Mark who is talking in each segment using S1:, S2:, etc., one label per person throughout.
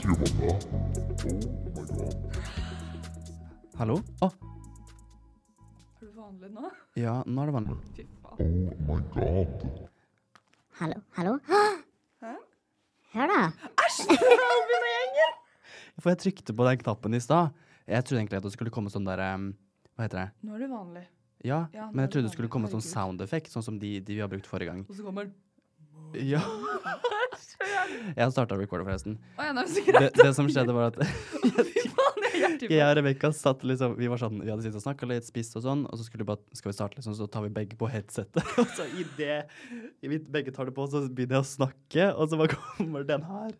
S1: Det? Oh my god.
S2: Hallo? Å,
S3: Er du vanlig nå?
S2: ja, nå er det vanlig.
S3: Fy faen.
S1: Oh my god.
S4: Hallo, hallo? Hæ? Hør da.
S2: For jeg trykte på den knappen i stad. Jeg trodde egentlig at det skulle komme sånn der Hva heter det?
S3: Nå er du vanlig.
S2: Ja,
S3: Ja, nå
S2: men
S3: er
S2: jeg trodde
S3: det
S2: skulle komme sånn
S3: Herregud.
S2: sound effect, sånn som de, de vi har brukt forrige gang.
S3: Og så kommer den.
S2: Ja. Jeg har starta recorder, forresten.
S3: Oh, ja,
S2: Det, det som skjedde, var at
S3: jeg
S2: jeg og Rebekka satt liksom Vi var sånn, vi hadde sittet og snakka litt, spist og sånn, og så skulle vi bare Skal vi starte, liksom, så tar vi begge på headsetet. Og så i det vi begge tar det på, så begynner jeg å snakke, og så bare kommer den her.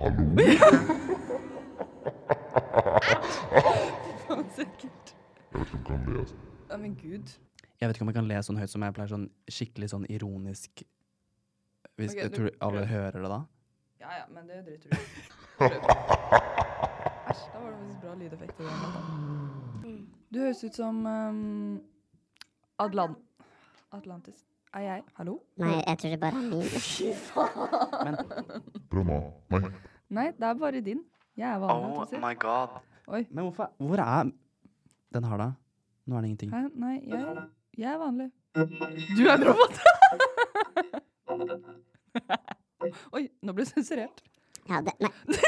S3: Hallo.
S1: Jeg vet ikke om kan lese.
S3: Ja, men gud.
S2: Jeg vet ikke om jeg kan le sånn høyt som jeg pleier, sånn skikkelig sånn ironisk Hvis,
S3: okay,
S2: jeg Tror du alle
S3: prøv.
S2: hører det da?
S3: Ja ja, men det driter du i. Æsj, da var det faktisk bra lydeffekt. Du høres ut som um, Atlant Atlantis. Er jeg Hallo?
S4: Nei, jeg tror det bare er min.
S1: Fy faen! Nei.
S3: Nei, det er bare din. Jeg er vanlig. Oh på
S2: god.
S3: Oi.
S2: Men hvorfor Hvor er den her, da? Nå er det ingenting.
S3: Hæ? Nei, jeg, jeg er vanlig. Du er en robot! Oi, nå ble du sensurert.
S4: Ja, det, nei.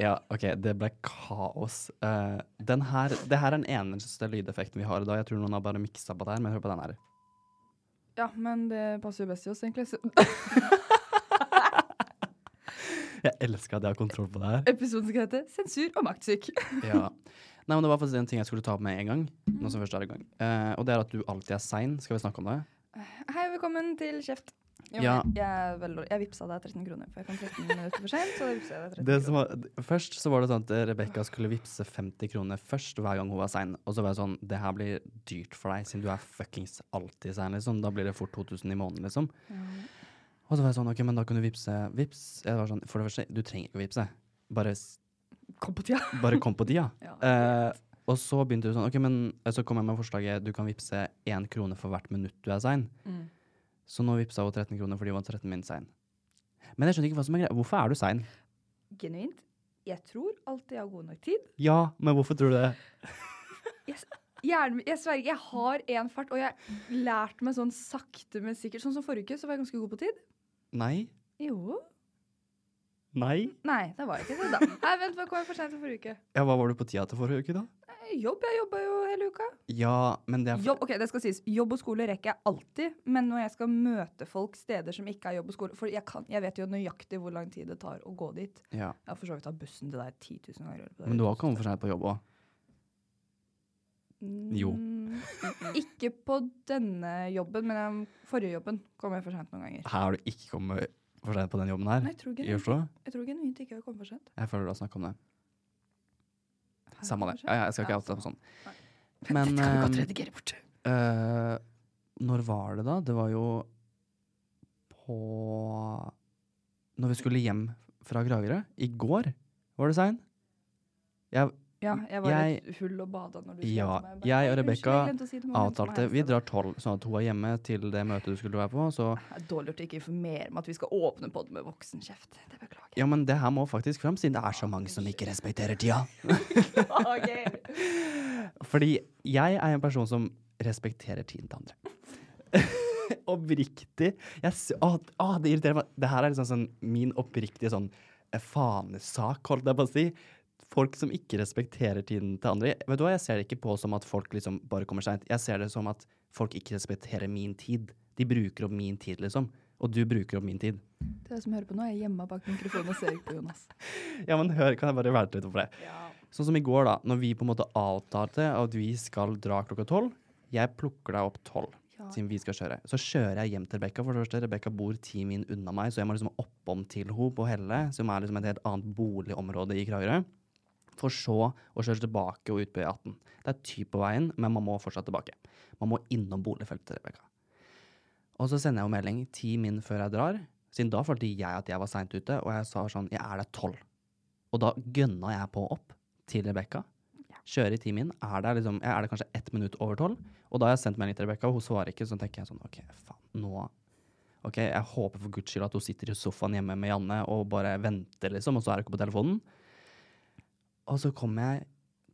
S2: Ja, OK, det ble kaos. Uh, den her, det her er den eneste lydeffekten vi har i dag. Jeg tror noen har bare miksa på det her, men hør på den her.
S3: Ja, men det passer jo best i oss, egentlig. Så
S2: Jeg elsker at jeg har kontroll på det her.
S3: episoden skal hete 'Sensur og maktsyk'.
S2: Ja. Nei, men Det var faktisk en ting jeg skulle ta opp med en gang. Nå som først er i gang. Eh, og det er at du alltid er sein. Skal vi snakke om det?
S3: Hei, velkommen til Kjeft. Jo,
S2: Ja.
S3: Jeg, er jeg vippsa deg 13 kroner, for jeg kom 13 minutter for sent. Så vippsa jeg deg 13
S2: Det som
S3: kroner.
S2: var, først så var det sånn at Rebekka skulle vippse 50 kroner først hver gang hun var sein. Og så var jeg sånn Det her blir dyrt for deg, siden du er fuckings alltid sein, liksom. Da blir det fort 2000 i måneden, liksom. Og så var jeg sånn OK, men da kan du vippse Vips. Jeg var sånn For det første, du trenger ikke å vippse. Bare,
S3: Kom på tida.
S2: bare kom på tida.
S3: Ja,
S2: Eh, og så begynte du sånn OK, men så kom jeg med forslaget du kan vippse én krone for hvert minutt du er sein.
S3: Mm.
S2: Så nå vippsa hun 13 kroner fordi hun var 13 min sein. Men jeg skjønner ikke hva som er greia. Hvorfor er du sein?
S3: Genuint. Jeg tror alltid jeg har god nok tid.
S2: Ja, men hvorfor tror du det?
S3: Jeg, sverger, jeg har én fart, og jeg lærte meg sånn sakte, men sikkert. Sånn som forrige uke, så var jeg ganske god på tid.
S2: Nei?
S3: Jo.
S2: Nei?
S3: Nei, det var ikke det, da. Nei, vent, hva kom jeg for til forrige uke?
S2: Ja, hva var du på tida til forrige uke, da?
S3: Eh, Jobb. Jeg jobba jo hele uka.
S2: Ja, men det er
S3: Jobb, ok, det skal sies. Jobb og skole rekker jeg alltid, men når jeg skal møte folk steder som ikke er jobb og skole For jeg, kan, jeg vet jo nøyaktig hvor lang tid det tar å gå dit.
S2: Ja.
S3: Jeg har for så vidt tatt bussen til der 10 000 ganger.
S2: Men du har kommet for seint på jobb òg. Jo.
S3: Mm, Ikke på denne jobben, men den forrige jobben kom jeg for sent noen ganger.
S2: Her har du ikke kommet for sent på den jobben her.
S3: Nei, jeg tror
S2: I
S3: genuint,
S2: Oslo?
S3: jeg tror genuint ikke jeg kom for sent.
S2: Jeg føler du har snakka om det.
S3: Jeg
S2: Samme det. Ja, ja, jeg skal ikke oute det
S3: på
S2: sånn.
S3: Men
S2: Men
S3: Dette kan vi godt
S2: eh,
S3: redigere bort.
S2: Uh, Når var det, da? Det var jo på Når vi skulle hjem fra Kragerø. I går var det sein. Jeg
S3: Ja, jeg var
S2: jeg-
S3: litt full og bada når du skrev
S2: Ja,
S3: til meg.
S2: Jeg og
S3: «Hei,
S2: Rebekka
S3: si
S2: avtalte Vi drar tolv, sånn at hun er hjemme til det møtet du skulle være på. Så
S3: Det er dårlig gjort å ikke informere om at vi skal åpne på det med voksenkjeft. Det beklager
S2: ja, men det her må faktisk fram, siden det er så mange som ikke respekterer tida.
S3: jeg.
S2: Fordi jeg er en person som respekterer tiden til andre. Oppriktig. Jeg, å, å, det irriterer meg. Det her er liksom sånn min oppriktige sånn eh, fanesak, holdt jeg på å si. Folk som ikke respekterer tiden til andre. Vet du hva, Jeg ser det ikke på som at folk liksom bare kommer seint. Jeg ser det som at folk ikke respekterer min tid. De bruker opp min tid, liksom. Og du bruker opp min tid.
S3: Det som hører på nå, er jeg hjemme bak mikrofonen og ser ikke på Jonas.
S2: Ja, men hør, kan jeg bare være litt for det? Sånn som i går, da, når vi på en måte avtalte at vi skal dra klokka tolv. Jeg plukker deg opp tolv, siden vi skal kjøre. Så kjører jeg hjem til Rebekka. For det første, Rebekka bor ti min unna meg, så jeg må liksom oppom til henne på Helle, som er liksom et helt annet boligområde i Kragerø. For så å kjøre tilbake og ut på E18. Det er ty på veien, men man må fortsatt tilbake. Man må innom boligfeltet til Rebekka. Og så sender jeg jo melding ti min før jeg drar, siden da følte jeg at jeg var seint ute, og jeg sa sånn Jeg er der tolv. Og da gønna jeg på opp til Rebekka. Kjører i ti min. Er det, liksom, er det kanskje ett minutt over tolv? Og da har jeg sendt melding til Rebekka, og hun svarer ikke. Så tenker jeg sånn OK, faen, nå Ok, Jeg håper for guds skyld at hun sitter i sofaen hjemme med Janne og bare venter, liksom, og så er hun ikke på telefonen. Og så kommer jeg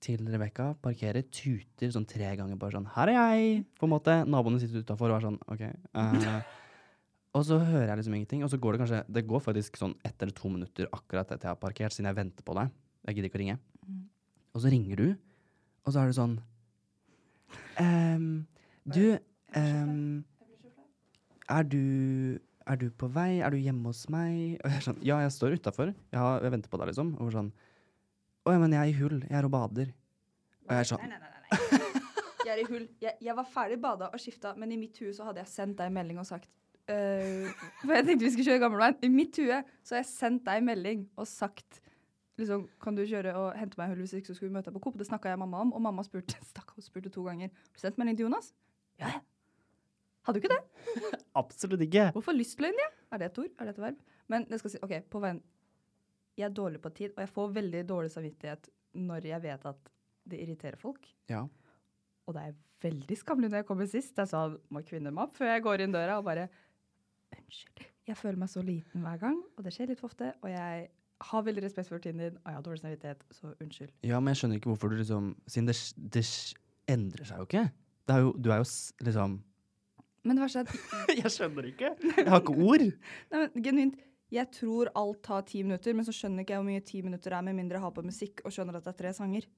S2: til Rebekka, parkerer, tuter sånn tre ganger bare sånn 'Her er jeg!' på en måte. Naboene sitter utafor og er sånn OK. Uh, og så hører jeg liksom ingenting, og så går det kanskje Det går faktisk sånn ett eller to minutter akkurat etter jeg har parkert, siden jeg venter på deg. Jeg gidder ikke å ringe. Og så ringer du, og så er det sånn ehm, Du, ehm, er du er du på vei? Er du hjemme hos meg? Og jeg er sånn, ja, jeg står utafor. Jeg, jeg venter på deg, liksom. Og sånn Å ja, men jeg er i hull. Jeg er og bader. Og jeg er sånn
S3: Nei, nei, nei. nei. Jeg er i hull. Jeg, jeg var ferdig bada og skifta, men i mitt hue så hadde jeg sendt deg en melding og sagt øh, For jeg tenkte vi skulle kjøre gamleveien. I mitt hue så har jeg sendt deg en melding og sagt liksom, Kan du kjøre og hente meg i hull hvis ikke så skulle vi møte deg på Coop? Det snakka jeg mamma om, og mamma spurte, stakk, spurte to ganger. Har du sendt melding til Jonas? Ja, ja. Hadde du ikke det?
S2: Absolutt ikke.
S3: Hvorfor lystløgn, ja? Er det et ord? Er det et verb? Men det skal si, ok, på veien Jeg er dårlig på tid, og jeg får veldig dårlig samvittighet når jeg vet at det irriterer folk.
S2: Ja.
S3: Og det er veldig skammelig når jeg kommer sist. Jeg sa må kvinne meg opp før jeg går inn døra og bare Unnskyld. Jeg føler meg så liten hver gang, og det skjer litt for ofte. Og jeg har veldig respekt for tiden din, og jeg har dårlig samvittighet, så unnskyld.
S2: Ja, men jeg skjønner ikke hvorfor du liksom Siden det, det endrer seg jo ikke. Det er jo, du er jo liksom
S3: Men det verste er at
S2: Jeg skjønner ikke. Jeg har ikke ord.
S3: Nei, men genuint, jeg tror alt tar ti minutter, men så skjønner ikke jeg hvor mye ti minutter er, med mindre jeg har på musikk og skjønner at det er tre sanger.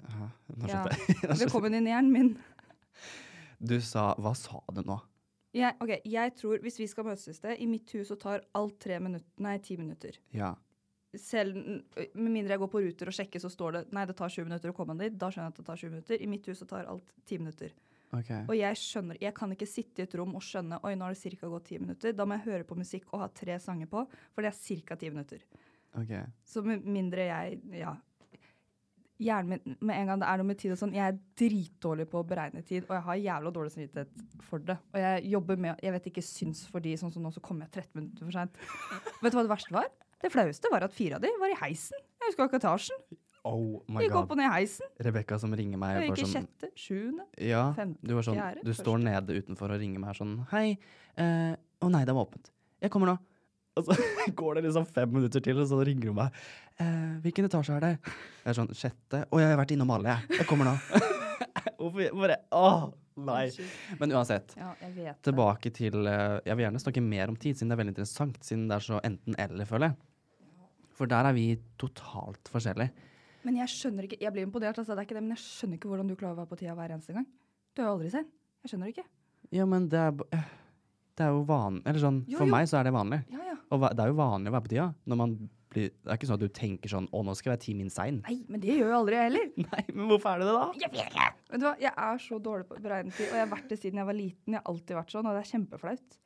S2: Ja, nå skjønte jeg.
S3: Velkommen inn i hjernen min.
S2: Du sa Hva sa du nå?
S3: Jeg, ok, jeg tror, Hvis vi skal møtes et sted, i mitt hus så tar alt tre minutter, nei, ti minutter.
S2: Ja.
S3: Selv med mindre jeg går på ruter og sjekker, så står det nei, det tar 20 minutter å komme dit. Da skjønner jeg at det tar 20 minutter. I mitt hus så tar alt ti minutter.
S2: OK.
S3: Og jeg skjønner, jeg kan ikke sitte i et rom og skjønne oi, nå har det ca. gått ti minutter. Da må jeg høre på musikk og ha tre sanger på, for det er ca. ti minutter.
S2: Okay.
S3: Så med mindre jeg ja, Hjernen min med en gang det er noe med tid og sånn, Jeg er dritdårlig på å beregne tid, og jeg har jævla dårlig samvittighet for det. Og jeg jobber med Jeg vet ikke syns for de sånn som nå, så kommer jeg 13 minutter for seint. vet du hva det verste var? Det flaueste var at fire av de var i heisen. Jeg husker ikke etasjen.
S2: Oh my
S3: Gikk opp og ned heisen.
S2: Rebekka som ringer meg
S3: Jeg gikk i
S2: sånn
S3: sjette, sjuende.
S2: Ja,
S3: femte,
S2: du var sånn
S3: fjerde,
S2: Du står
S3: første.
S2: nede utenfor og ringer meg sånn Hei. eh, Å nei, det var åpent. Jeg kommer nå. Og så går det liksom fem minutter til, og så ringer hun meg. Eh, hvilken etasje er det? Jeg er sånn sjette. Å, jeg har vært innom alle, jeg. Jeg kommer nå. Hvorfor bare Åh, nei. Men uansett.
S3: Ja.
S2: Tilbake til eh, Jeg vil gjerne snakke mer om tid, siden det er veldig interessant. Siden det er så enten-eller, føler jeg. For der er vi totalt forskjellige.
S3: Men jeg skjønner ikke Jeg blir imponert, altså, det er ikke det, men jeg skjønner ikke hvordan du klarer å være på tida hver eneste gang. Du er jo aldri sen. Jeg skjønner det ikke.
S2: Ja, men det er, eh, det er jo vanlig Eller sånn,
S3: Jo,
S2: for
S3: jo.
S2: meg så er det vanlig.
S3: Ja, ja.
S2: Og det er jo vanlig å være på tida. Når man blir, det er ikke sånn at du tenker sånn 'Å, nå skal jeg være ti min sein'.
S3: Nei, men det gjør jo aldri jeg heller.
S2: Nei, men hvorfor er det det, da?
S3: Vet du hva, Jeg er så dårlig på beregnetid, og jeg har vært det siden jeg var liten. Jeg har alltid vært sånn, og det er kjempeflaut.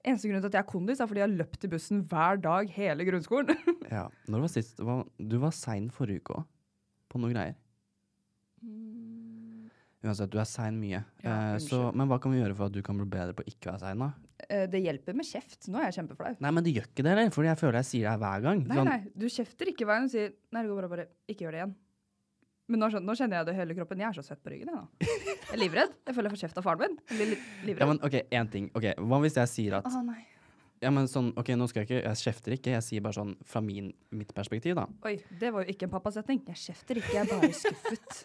S3: Eneste grunn til at jeg er kondis, er fordi jeg har løpt i bussen hver dag hele grunnskolen.
S2: Ja, når var sist Du var sein forrige uke òg, på noen greier. Uansett, du er sein mye.
S3: Mm. Ja,
S2: eh, så, men hva kan vi gjøre for at du kan bli bedre på å ikke være sein, da?
S3: Eh, det hjelper med kjeft. Nå er jeg kjempeflau.
S2: Nei, men det gjør ikke det eller? for jeg føler jeg sier det hver gang.
S3: Nei,
S2: Sånn,
S3: nei, du kjefter ikke hver gang du sier Nei, det går bra, bare ikke gjør det igjen. Men nå, skjønner- nå kjenner jeg det i hele kroppen. Jeg er så svett på ryggen. Jeg, nå. jeg er livredd. Jeg føler jeg får kjeft av faren min. Blir litt
S2: Ja, men ok, én ting. Ok, Hva hvis jeg sier at
S3: Å nei.
S2: Ja, men sånn, ok, nå skal jeg ikke Jeg kjefter ikke, jeg sier bare sånn fra min, mitt perspektiv, da.
S3: Oi, det var jo ikke en pappasetning. Jeg kjefter ikke, jeg er bare skuffet.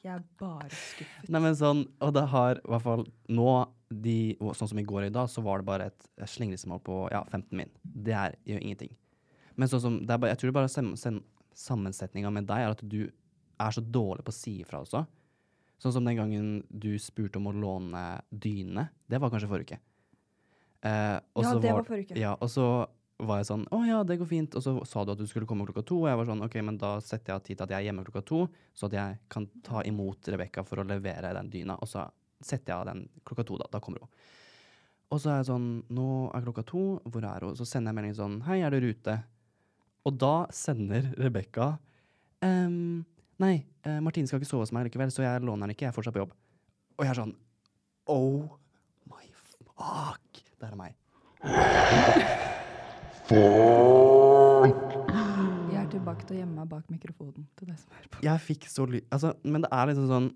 S3: Jeg er bare skuffet.
S2: Nei, men sånn, og det har i hvert fall nå de, Sånn som i går og i dag, så var det bare et slingringsmål på ja, 15 min. Det er jo ingenting. Men sånn som, det bare, jeg tror bare sam, sam, sammensetninga med deg er at du er så dårlig på å si ifra også. Sånn som den gangen du spurte om å låne dyne. Det var kanskje forrige uke. Eh,
S3: Ja,
S2: så
S3: det var forrige uke.
S2: Ja, og så var jeg sånn Å ja, det går fint. Og så sa du at du skulle komme klokka to, og jeg var sånn OK, men da setter jeg av tid til at jeg er hjemme klokka to, så at jeg kan ta imot Rebekka for å levere den dyna. Og så setter jeg av den klokka to, da. Da kommer hun. Og så er jeg sånn Nå er klokka to, hvor er hun? Så sender jeg melding sånn Hei, er du i rute? Og da sender Rebekka ehm, Nei, eh, Martine skal ikke sove hos meg likevel, så jeg låner den ikke. Jeg er fortsatt på jobb. Og jeg er sånn Oh my fuck! Det er meg.
S3: Jeg er tilbake til å gjemme meg bak mikrofonen til deg som hører på.
S2: Jeg fikk så ly... Altså, men det er liksom sånn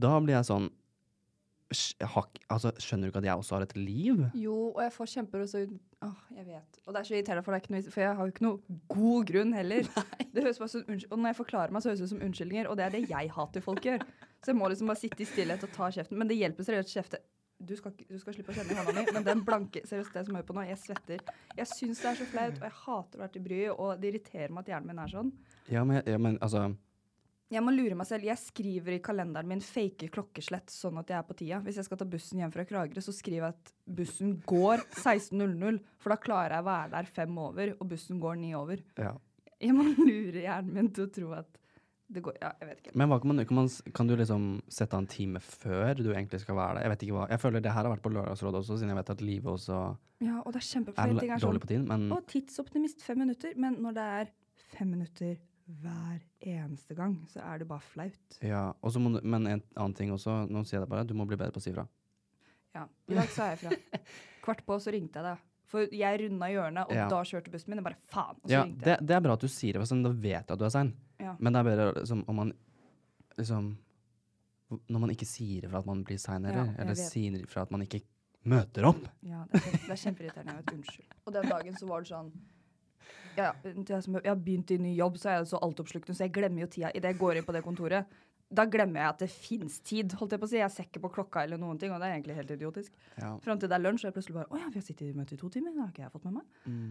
S2: Da blir jeg sånn «Sj- jeg har ikke- Altså, skjønner du ikke at jeg også har et liv?
S3: Jo, og jeg får kjemper også Åh, jeg vet. Og det er så irriterende, for, det er ikke noe, for jeg har jo ikke noe god grunn heller. Det høres bare som og når jeg forklarer meg, så høres det ut som unnskyldninger, og det er det jeg hater folk gjør. Så jeg må liksom bare sitte i stillhet og ta kjeften. Men det hjelper seriøst å kjefte. Du skal, du skal slippe å kjenne i hånda mi, men den blanke Seriøst, det som hører på nå, jeg svetter. Jeg syns det er så flaut, og jeg hater å være til bry, og det irriterer meg at hjernen min er sånn.
S2: Ja, men, ja, men altså
S3: Jeg må lure meg selv. Jeg skriver i kalenderen min fake klokkeslett sånn at jeg er på tida. Hvis jeg skal ta bussen hjem fra Kragerø, så skriver jeg at bussen går 16.00. For da klarer jeg å være der fem over, og bussen går ni over.
S2: ja.
S3: Jeg må lure hjernen min til å tro at det går Ja, jeg vet ikke.
S2: Men hva kan, man, kan, man, kan du liksom sette av en time før du egentlig skal være der? Jeg vet ikke hva Jeg føler det her har vært på Lørdagsrådet også, siden jeg vet at livet også
S3: Ja, og det er
S2: er
S3: er sånn
S2: dårlig på tiden. Men
S3: Og tidsoptimist fem minutter. Men når det er fem minutter hver eneste gang, så er det bare flaut.
S2: ja, og så må du, men en annen ting også, nå sier jeg det bare, du må bli bedre på å si fra.
S3: Ja. I dag sa jeg fra. Kvart på, så ringte jeg deg. For jeg runda hjørnet, og
S2: Ja.
S3: da kjørte bussen min. Og bare faen. Og så
S2: Ja,
S3: ringte
S2: det,
S3: jeg.
S2: det er bra at du sier det, for sånn, da vet jeg at du er sein.
S3: Ja.
S2: Men det er bedre liksom, om man liksom Når man ikke sier ifra at man blir sein
S3: Ja,
S2: eller
S3: vet.
S2: sier ifra at man ikke møter opp.
S3: Ja, det er, det er kjempeirriterende. Jeg vet, unnskyld. Og den dagen så var det sånn ja, jeg, som, jeg har begynt i ny jobb, så er jeg så altoppslukende, så jeg glemmer jo tida idet jeg går inn på det kontoret. Da glemmer jeg at det fins tid. holdt Jeg på å si. Jeg ser ikke på klokka, eller noen ting, og det er egentlig helt idiotisk.
S2: Ja.
S3: Fram til det er lunsj, og jeg plutselig bare Å ja, vi har sittet i møte i to timer. Det har ikke jeg fått med meg.
S2: Mm.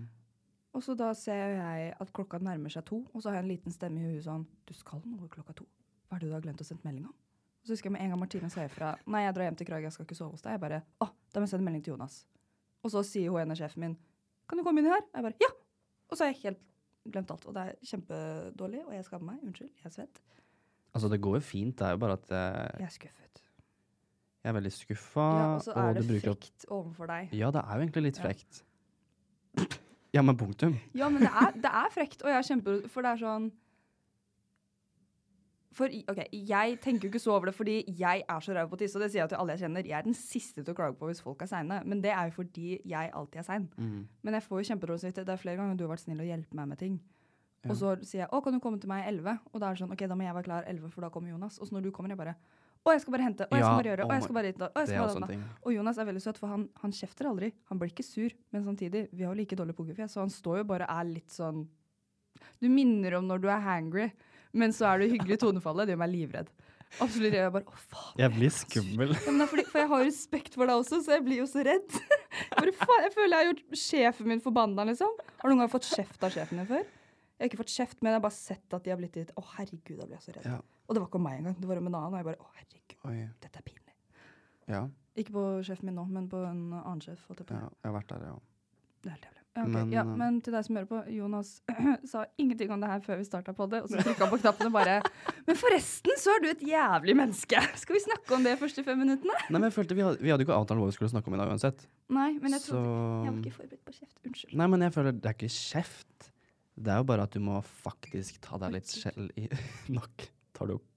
S3: Og så da ser jeg at klokka nærmer seg to, og så har jeg en liten stemme i huet sånn Du skal noe klokka to. Hva er det du har glemt å sende melding om? Og så husker jeg med en gang Martine sa ifra Nei, jeg drar hjem til Krag, jeg skal ikke sove hos deg. Jeg bare Å, da må jeg sende melding til Jonas. Og så sier hun ene sjefen min Kan du komme inn her? Jeg bare Ja! Og så har jeg helt glemt alt. Og det er kjempedårlig, og jeg skammer meg. Unnskyld, jeg er svett.
S2: Altså, det går jo fint, det er jo bare at Jeg,
S3: Jeg er skuffet.
S2: jeg er veldig skuffa,
S3: Ja, og så er det
S2: bruker
S3: frekt overfor deg.
S2: Ja, det er jo egentlig litt
S3: Ja.
S2: frekt. Ja, men punktum.
S3: Ja, men det er, det er frekt, og jeg er kjempe... For det er sånn For ok, jeg tenker jo ikke så over det fordi jeg er så ræv på tiss, og det sier jeg til alle jeg kjenner. Jeg er den siste til å klage på hvis folk er seine, men det er jo fordi jeg alltid er sein.
S2: Mm.
S3: Men jeg får jo kjempedårlig samvittighet. Det er flere ganger du har vært snill og hjulpet meg med ting.
S2: Ja.
S3: Og så sier jeg 'Å, kan du komme til meg 11?' Og da er det sånn 'OK, da må jeg være klar 11, for da kommer Jonas'. Og så når du kommer, jeg bare 'Å, jeg skal bare hente', 'Å, jeg skal bare gjøre', 'Å, jeg skal bare hit. 'Å, jeg skal bare
S2: ting.
S3: Og Jonas er veldig søt, for han, han kjefter aldri. Han blir ikke sur, men samtidig, vi har jo like dårlig pokerfjes, så han står jo bare og er litt sånn Du minner om når du er hangry, men så er du hyggelig i tonefallet. Det gjør meg livredd. Absolutt. Jeg bare Å, faen.
S2: Jeg blir skummel.
S3: Ja, men fordi, for jeg har respekt for deg også, så jeg blir jo så redd. Bare, faen, jeg føler jeg har gjort sjefen min forbanna, liksom. Har du noen gang fått kjeft av sjefen din før? Jeg har ikke fått kjeft, men jeg har bare sett at de har blitt litt Å, herregud, da blir jeg så redd.
S2: Ja.
S3: Og det var ikke om meg engang, det var om en annen. Og jeg bare Å, herregud,
S2: Oi.
S3: dette er pinlig.
S2: Ja,
S3: Ikke på sjefen min nå, men på en annen sjef. jeg på.
S2: ja, jeg har vært der, ja.
S3: Det Ja.
S2: Men,
S3: ja,
S2: eh,
S3: men til deg som hører på, Jonas sa ingenting om det her før vi starta på det, og så trykka han på knappen og bare Men forresten så er du et jævlig menneske! Skal vi snakke om det de første fem minuttene?
S2: Nei, men jeg følte vi hadde, vi hadde jo ikke avtalt hva vi skulle snakke om i dag uansett.
S3: Nei, men jeg
S2: Så
S3: trodde Jeg var ikke forberedt på kjeft. Unnskyld.
S2: Nei, men jeg føler det er ikke kjeft. Det er jo bare at du må faktisk ta deg litt skjell i Nok tar du opp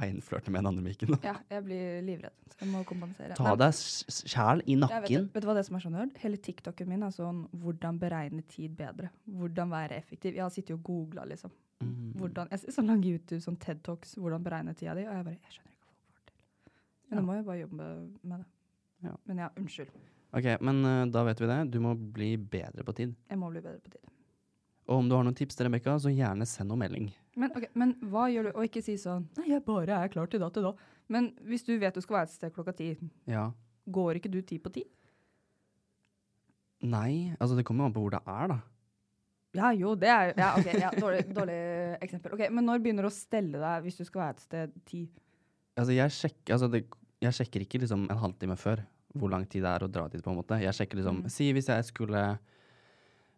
S2: beinflørte med den andre mikken.
S3: Ja, jeg blir livredd. Så jeg må kompensere.
S2: Ta deg s- s- i
S3: nakken. vet, vet du hva det som er så nerd? Hele TikToken min er sånn hvordan beregne tid bedre. Hvordan være effektiv. Jeg har sittet og googla, liksom.
S2: Mm.
S3: Hvordan, jeg ser sånn lang YouTube, sånn TED Talks, hvordan beregne tida di, og jeg bare Jeg skjønner ikke hva folk får til. Men
S2: Ja.
S3: må jeg bare jobbe med det.
S2: Ja.
S3: Men ja, unnskyld.
S2: Ok, men uh, da vet vi det. Du må bli bedre på tid.
S3: Jeg må bli bedre på tid.
S2: Og om du har noen tips til Rebekka, så gjerne send noen melding.
S3: Men, okay, men hva gjør du? Og ikke si sånn Nei, jeg bare er klar til da til da. Men hvis du vet du skal være et sted klokka ti,
S2: Ja.
S3: går ikke du ti på ti?
S2: Nei, altså det kommer jo an på hvor det er, da.
S3: Ja, jo, det er jo ja, ok, ja, dårlig, dårlig eksempel. Okay, Men når begynner du å stelle deg hvis du skal være et sted ti?
S2: Altså, jeg sjekker, altså det, jeg sjekker ikke liksom en halvtime før hvor lang tid det er å dra dit, på en måte. Jeg sjekker liksom Si hvis jeg skulle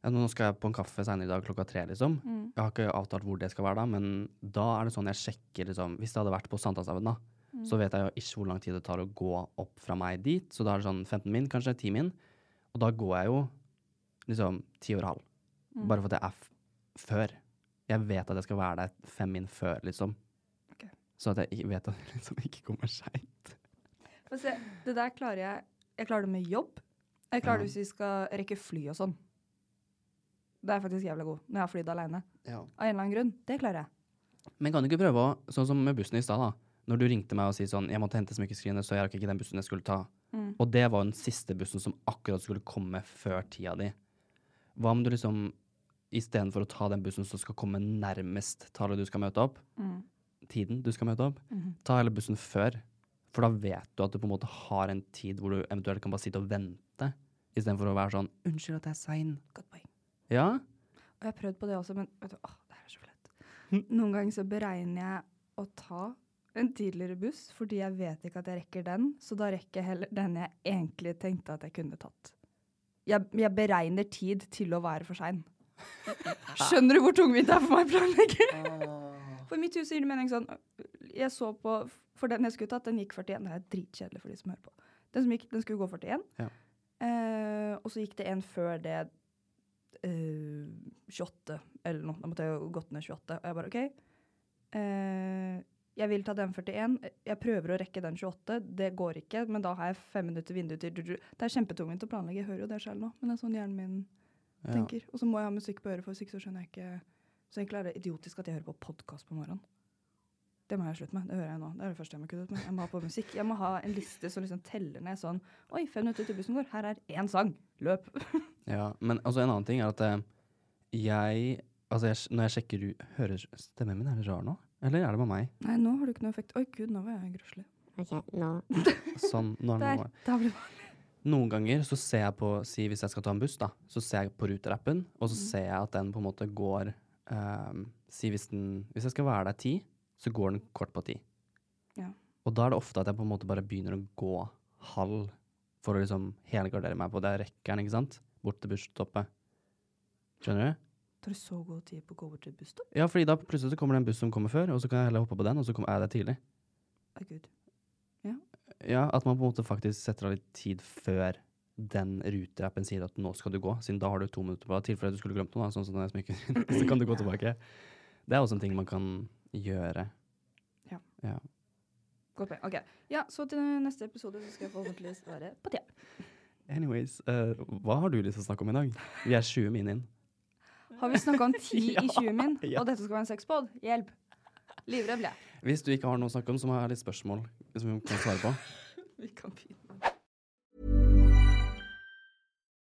S2: Nå skal jeg på en kaffe senere i dag klokka tre, liksom. Jeg har ikke avtalt hvor det skal være da, men da er det sånn jeg sjekker liksom Hvis det hadde vært på Sankthanshaugen, da, så vet jeg jo ikke hvor lang tid det tar å gå opp fra meg dit. Så da er det sånn 15 min, kanskje 10 min. Og da går jeg jo liksom ti over halv. Bare for at jeg er før. Jeg vet at jeg skal være der fem min før, liksom.
S3: Okay.
S2: Så at jeg vet at jeg liksom ikke kommer seint.
S3: Det der klarer jeg. Jeg klarer det med jobb. Jeg klarer det hvis vi skal rekke fly og sånn. Det er jeg faktisk jævlig god når jeg har flydd aleine. Av en eller annen grunn. Det klarer jeg.
S2: Men kan du ikke prøve å, sånn som med bussen i stad, da. Når du ringte meg og sier sånn 'Jeg måtte hente smykkeskrinet, så jeg rakk ikke den bussen jeg skulle ta'. Og det var den siste bussen som akkurat skulle komme før tida di. Hva om du liksom istedenfor å ta den bussen som skal komme nærmest tallet du skal møte opp, tiden du skal møte opp, ta hele bussen før. For da vet du at du på en måte har en tid hvor du eventuelt kan bare sitte og vente, istedenfor å være sånn 'Unnskyld at jeg er sein'.
S3: Poeng.
S2: Ja?
S3: Og jeg har prøvd på det også, men vet du, åh, det er så flaut. Noen ganger så beregner jeg å ta en tidligere buss, fordi jeg vet ikke at jeg rekker den, så da rekker jeg heller den jeg egentlig tenkte at jeg kunne tatt. Jeg, jeg beregner tid til å være for sein. Skjønner du hvor tungvint det er for meg å planlegge? For mitt hus gir det mening sånn Jeg så på For den jeg skulle tatt, den gikk 41. Det er dritkjedelig for de som hører på. Den, som gikk, den skulle gå 41.
S2: Ja.
S3: Eh, og så gikk det en før det eh, 28 eller noe. Da måtte jeg jo gått ned 28. Og jeg bare OK. Eh, jeg vil ta den 41. Jeg prøver å rekke den 28. Det går ikke, men da har jeg fem minutter vindu til Det er kjempetungvint å planlegge. Jeg hører jo det selv nå, men det er sånn hjernen min
S2: Ja.
S3: tenker. Og så må jeg ha musikk på øret, for hvis ikke så skjønner jeg ikke Så egentlig er det idiotisk at jeg hører på podkast på morgenen. Det må jeg slutte med. Det hører jeg nå. Det er det første jeg må kutte ut med. Jeg må ha på musikk. Jeg må ha en liste som liksom teller ned sånn Oi, fem minutter til bussen går. Her er én sang. Løp.
S2: Ja, men altså en annen ting er at eh, jeg Altså jeg, når jeg sjekker Hører stemmen min er det rar nå? Eller er det bare meg?
S3: Nei, nå har du ikke noe effekt. Oi, gud, nå var jeg grøslig.
S4: Ok, nå
S2: Sånn, nå er det
S3: Der.
S2: noe.
S3: Da blir det
S2: Noen ganger så ser jeg på Si hvis jeg skal ta en buss, da. Så ser jeg på ruterappen, og
S3: Mm.
S2: så ser jeg at den på en måte går ehm, Si hvis den Hvis jeg skal være der ti, så går den kort på ti.
S3: Ja.
S2: Og da er det ofte at jeg på en måte bare begynner å gå halv for å liksom helgardere meg på det rekkeren, ikke sant? Bort til busstoppet. Skjønner du?
S3: Tar det så god tid på å gå bort til busstopp?
S2: Ja, fordi da plutselig så kommer det en buss som kommer før, og så kan jeg heller hoppe på den, og så er jeg der tidlig.
S3: Oh, gud.
S2: Ja, ja, at man på en måte faktisk setter av litt tid før den ruterappen sier at nå skal du gå, siden da har du to minutter på deg, i tilfelle du skulle glemt noe, da, sånn som den smykken så kan du gå tilbake. Det er også en ting man kan gjøre.
S3: Ja.
S2: Ja.
S3: Godt poeng. Ok. Ja, så til neste episode så skal jeg forhåpentligvis være på tida.
S2: Anyways, uh, hva har du lyst til å snakke om i dag? Vi er 20 min inn.
S3: Har vi snakka om 10 i 20 min,
S2: Ja.
S3: og dette skal være en sexpod? Hjelp. Livredd ble jeg.
S2: Hvis du ikke har noe å snakke om, så må jeg ha litt spørsmål som vi kan svare på.
S3: Vi kan begynne.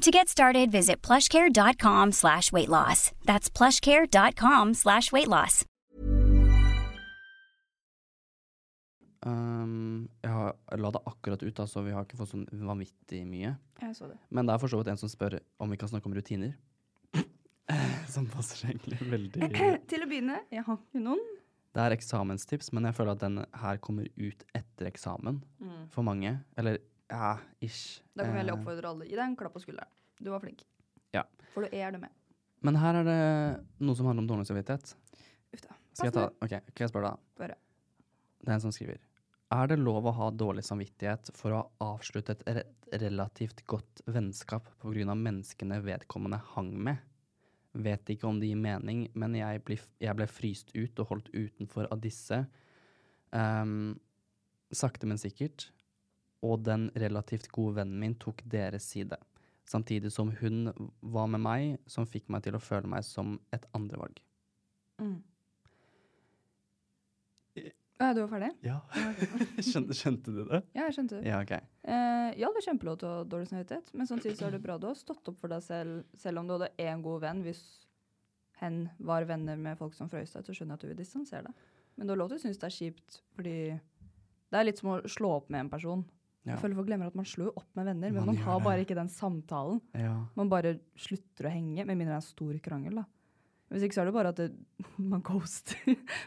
S5: To get started, visit plushcare.com slash weight loss. That's plushcare.com slash weight loss.
S2: Um, jeg har, la det akkurat ut, altså vi har ikke fått sånn vanvittig mye.
S3: Jeg så det.
S2: Men det er for så vidt en som spør om vi kan snakke om rutiner. som passer egentlig veldig
S3: Til å begynne, jeg har ikke noen.
S2: Det er eksamenstips, men jeg føler at den her kommer ut etter eksamen for mange. Eller ja, ish.
S3: Da kan vi heller
S2: Eh,
S3: oppfordre alle. Gi deg en klapp på skulderen. Du var flink.
S2: Ja.
S3: For du er det med.
S2: Men her er det noe som handler om dårlig samvittighet.
S3: Uff da.
S2: Skal jeg ta Ok, kan jeg spørre?
S3: Bare.
S2: Det er en som skriver. Er det lov å ha dårlig samvittighet for å ha avsluttet et re relativt godt vennskap på grunn av menneskene vedkommende hang med? Vet ikke om det gir mening, men jeg, blir, jeg ble fryst ut og holdt utenfor av disse. Um, sakte, men sikkert. Og den relativt gode vennen min tok deres side. Samtidig som hun var med meg, som fikk meg til å føle meg som et andrevalg.
S3: Mm. Ja, du var ferdig?
S2: Ja. skjønte, skjønte du det?
S3: Ja, jeg skjønte det.
S2: Ja, okay.
S3: Eh, ja, det er kjempelov til å ha dårlig samvittighet, men samtidig så er det bra du har stått opp for deg selv, selv om du hadde én god venn. Hvis hen var venner med folk som frøys deg, så skjønner jeg at du vil distansere deg. Men du har lov til å synes det er kjipt, fordi det er litt som å slå opp med en person.
S2: Ja.
S3: Jeg føler folk glemmer at man slår opp med venner, men
S2: Man
S3: man, har
S2: det.
S3: bare ikke den samtalen.
S2: Ja.
S3: Man bare slutter å henge, med mindre det er en stor krangel, da. Hvis ikke så er det bare at det, man ghoster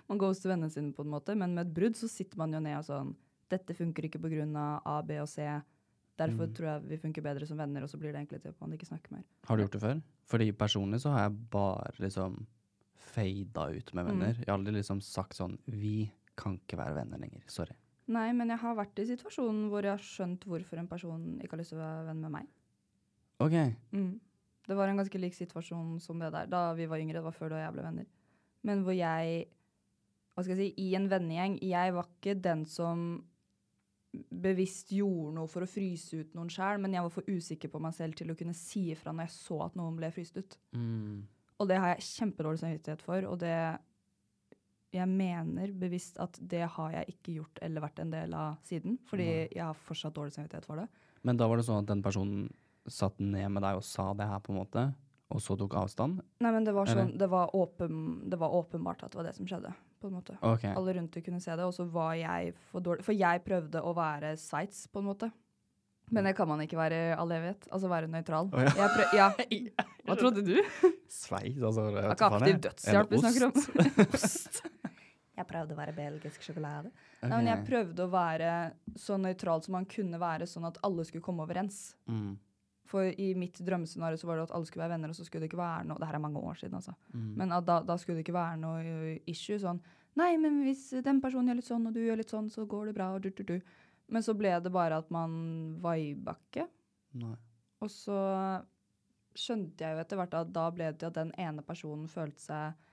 S3: man ghoster vennene sine på en måte, men med et brudd så sitter man jo ned og sånn Dette funker ikke av A, B og C. Derfor
S2: Mm.
S3: tror jeg vi funker bedre som venner, og så blir det egentlig til at man ikke snakker mer.
S2: Har du gjort det før? Fordi personlig så har jeg bare liksom fada ut med venner. Jeg har aldri liksom sagt sånn Vi kan ikke være venner lenger. Sorry.
S3: Nei, men jeg har vært i situasjonen hvor jeg har skjønt hvorfor en person ikke har lyst til å være venn med meg.
S2: OK.
S3: Mm. Det var en ganske lik situasjon som det der da vi var yngre. Det var før da jeg ble venner. Men hvor jeg Hva skal jeg si? I en vennegjeng Jeg var ikke den som bevisst gjorde noe for å fryse ut noen sjæl, men jeg var for usikker på meg selv til å kunne si ifra når jeg så at noen ble fryst ut.
S2: Mm.
S3: Og det har jeg kjempedårlig samvittighet for, og det Jeg mener bevisst at det har jeg ikke gjort eller vært en del av siden, fordi jeg har fortsatt dårlig samvittighet for det.
S2: Men da var det sånn at den personen satt ned med deg og sa det her, på en måte, og så tok avstand?
S3: Nei, men det var, sånn, det var, åpen, det var åpenbart at det var det som skjedde, på en måte.
S2: Okay.
S3: Alle rundt det kunne se det, og så var jeg for dårlig. For jeg prøvde å være Sveits, på en måte. Men det kan man ikke være i all evighet. Altså være nøytral.
S2: Oh, ja.
S3: Prøv- ja. Hva trodde du?
S2: Sveits, altså.
S3: Det er ikke aktiv dødshjelp vi snakker om.
S2: Ost.
S3: Jeg prøvde å være belgisk sjokolade. Nei, men jeg prøvde å være så nøytral som man kunne være, sånn at alle skulle komme overens.
S2: Mm.
S3: For i mitt drømmescenario så var det at alle skulle være venner, og så skulle det ikke være noe Det her er mange år siden, altså.
S2: Mm.
S3: Men da, da skulle det ikke være noe uh, issue. Sånn Nei, men hvis den personen gjør litt sånn, og du gjør litt sånn, så går det bra, og du, du, du. Men så ble det bare at man viba ikke. Og så skjønte jeg jo etter hvert at da ble det til at den ene personen følte seg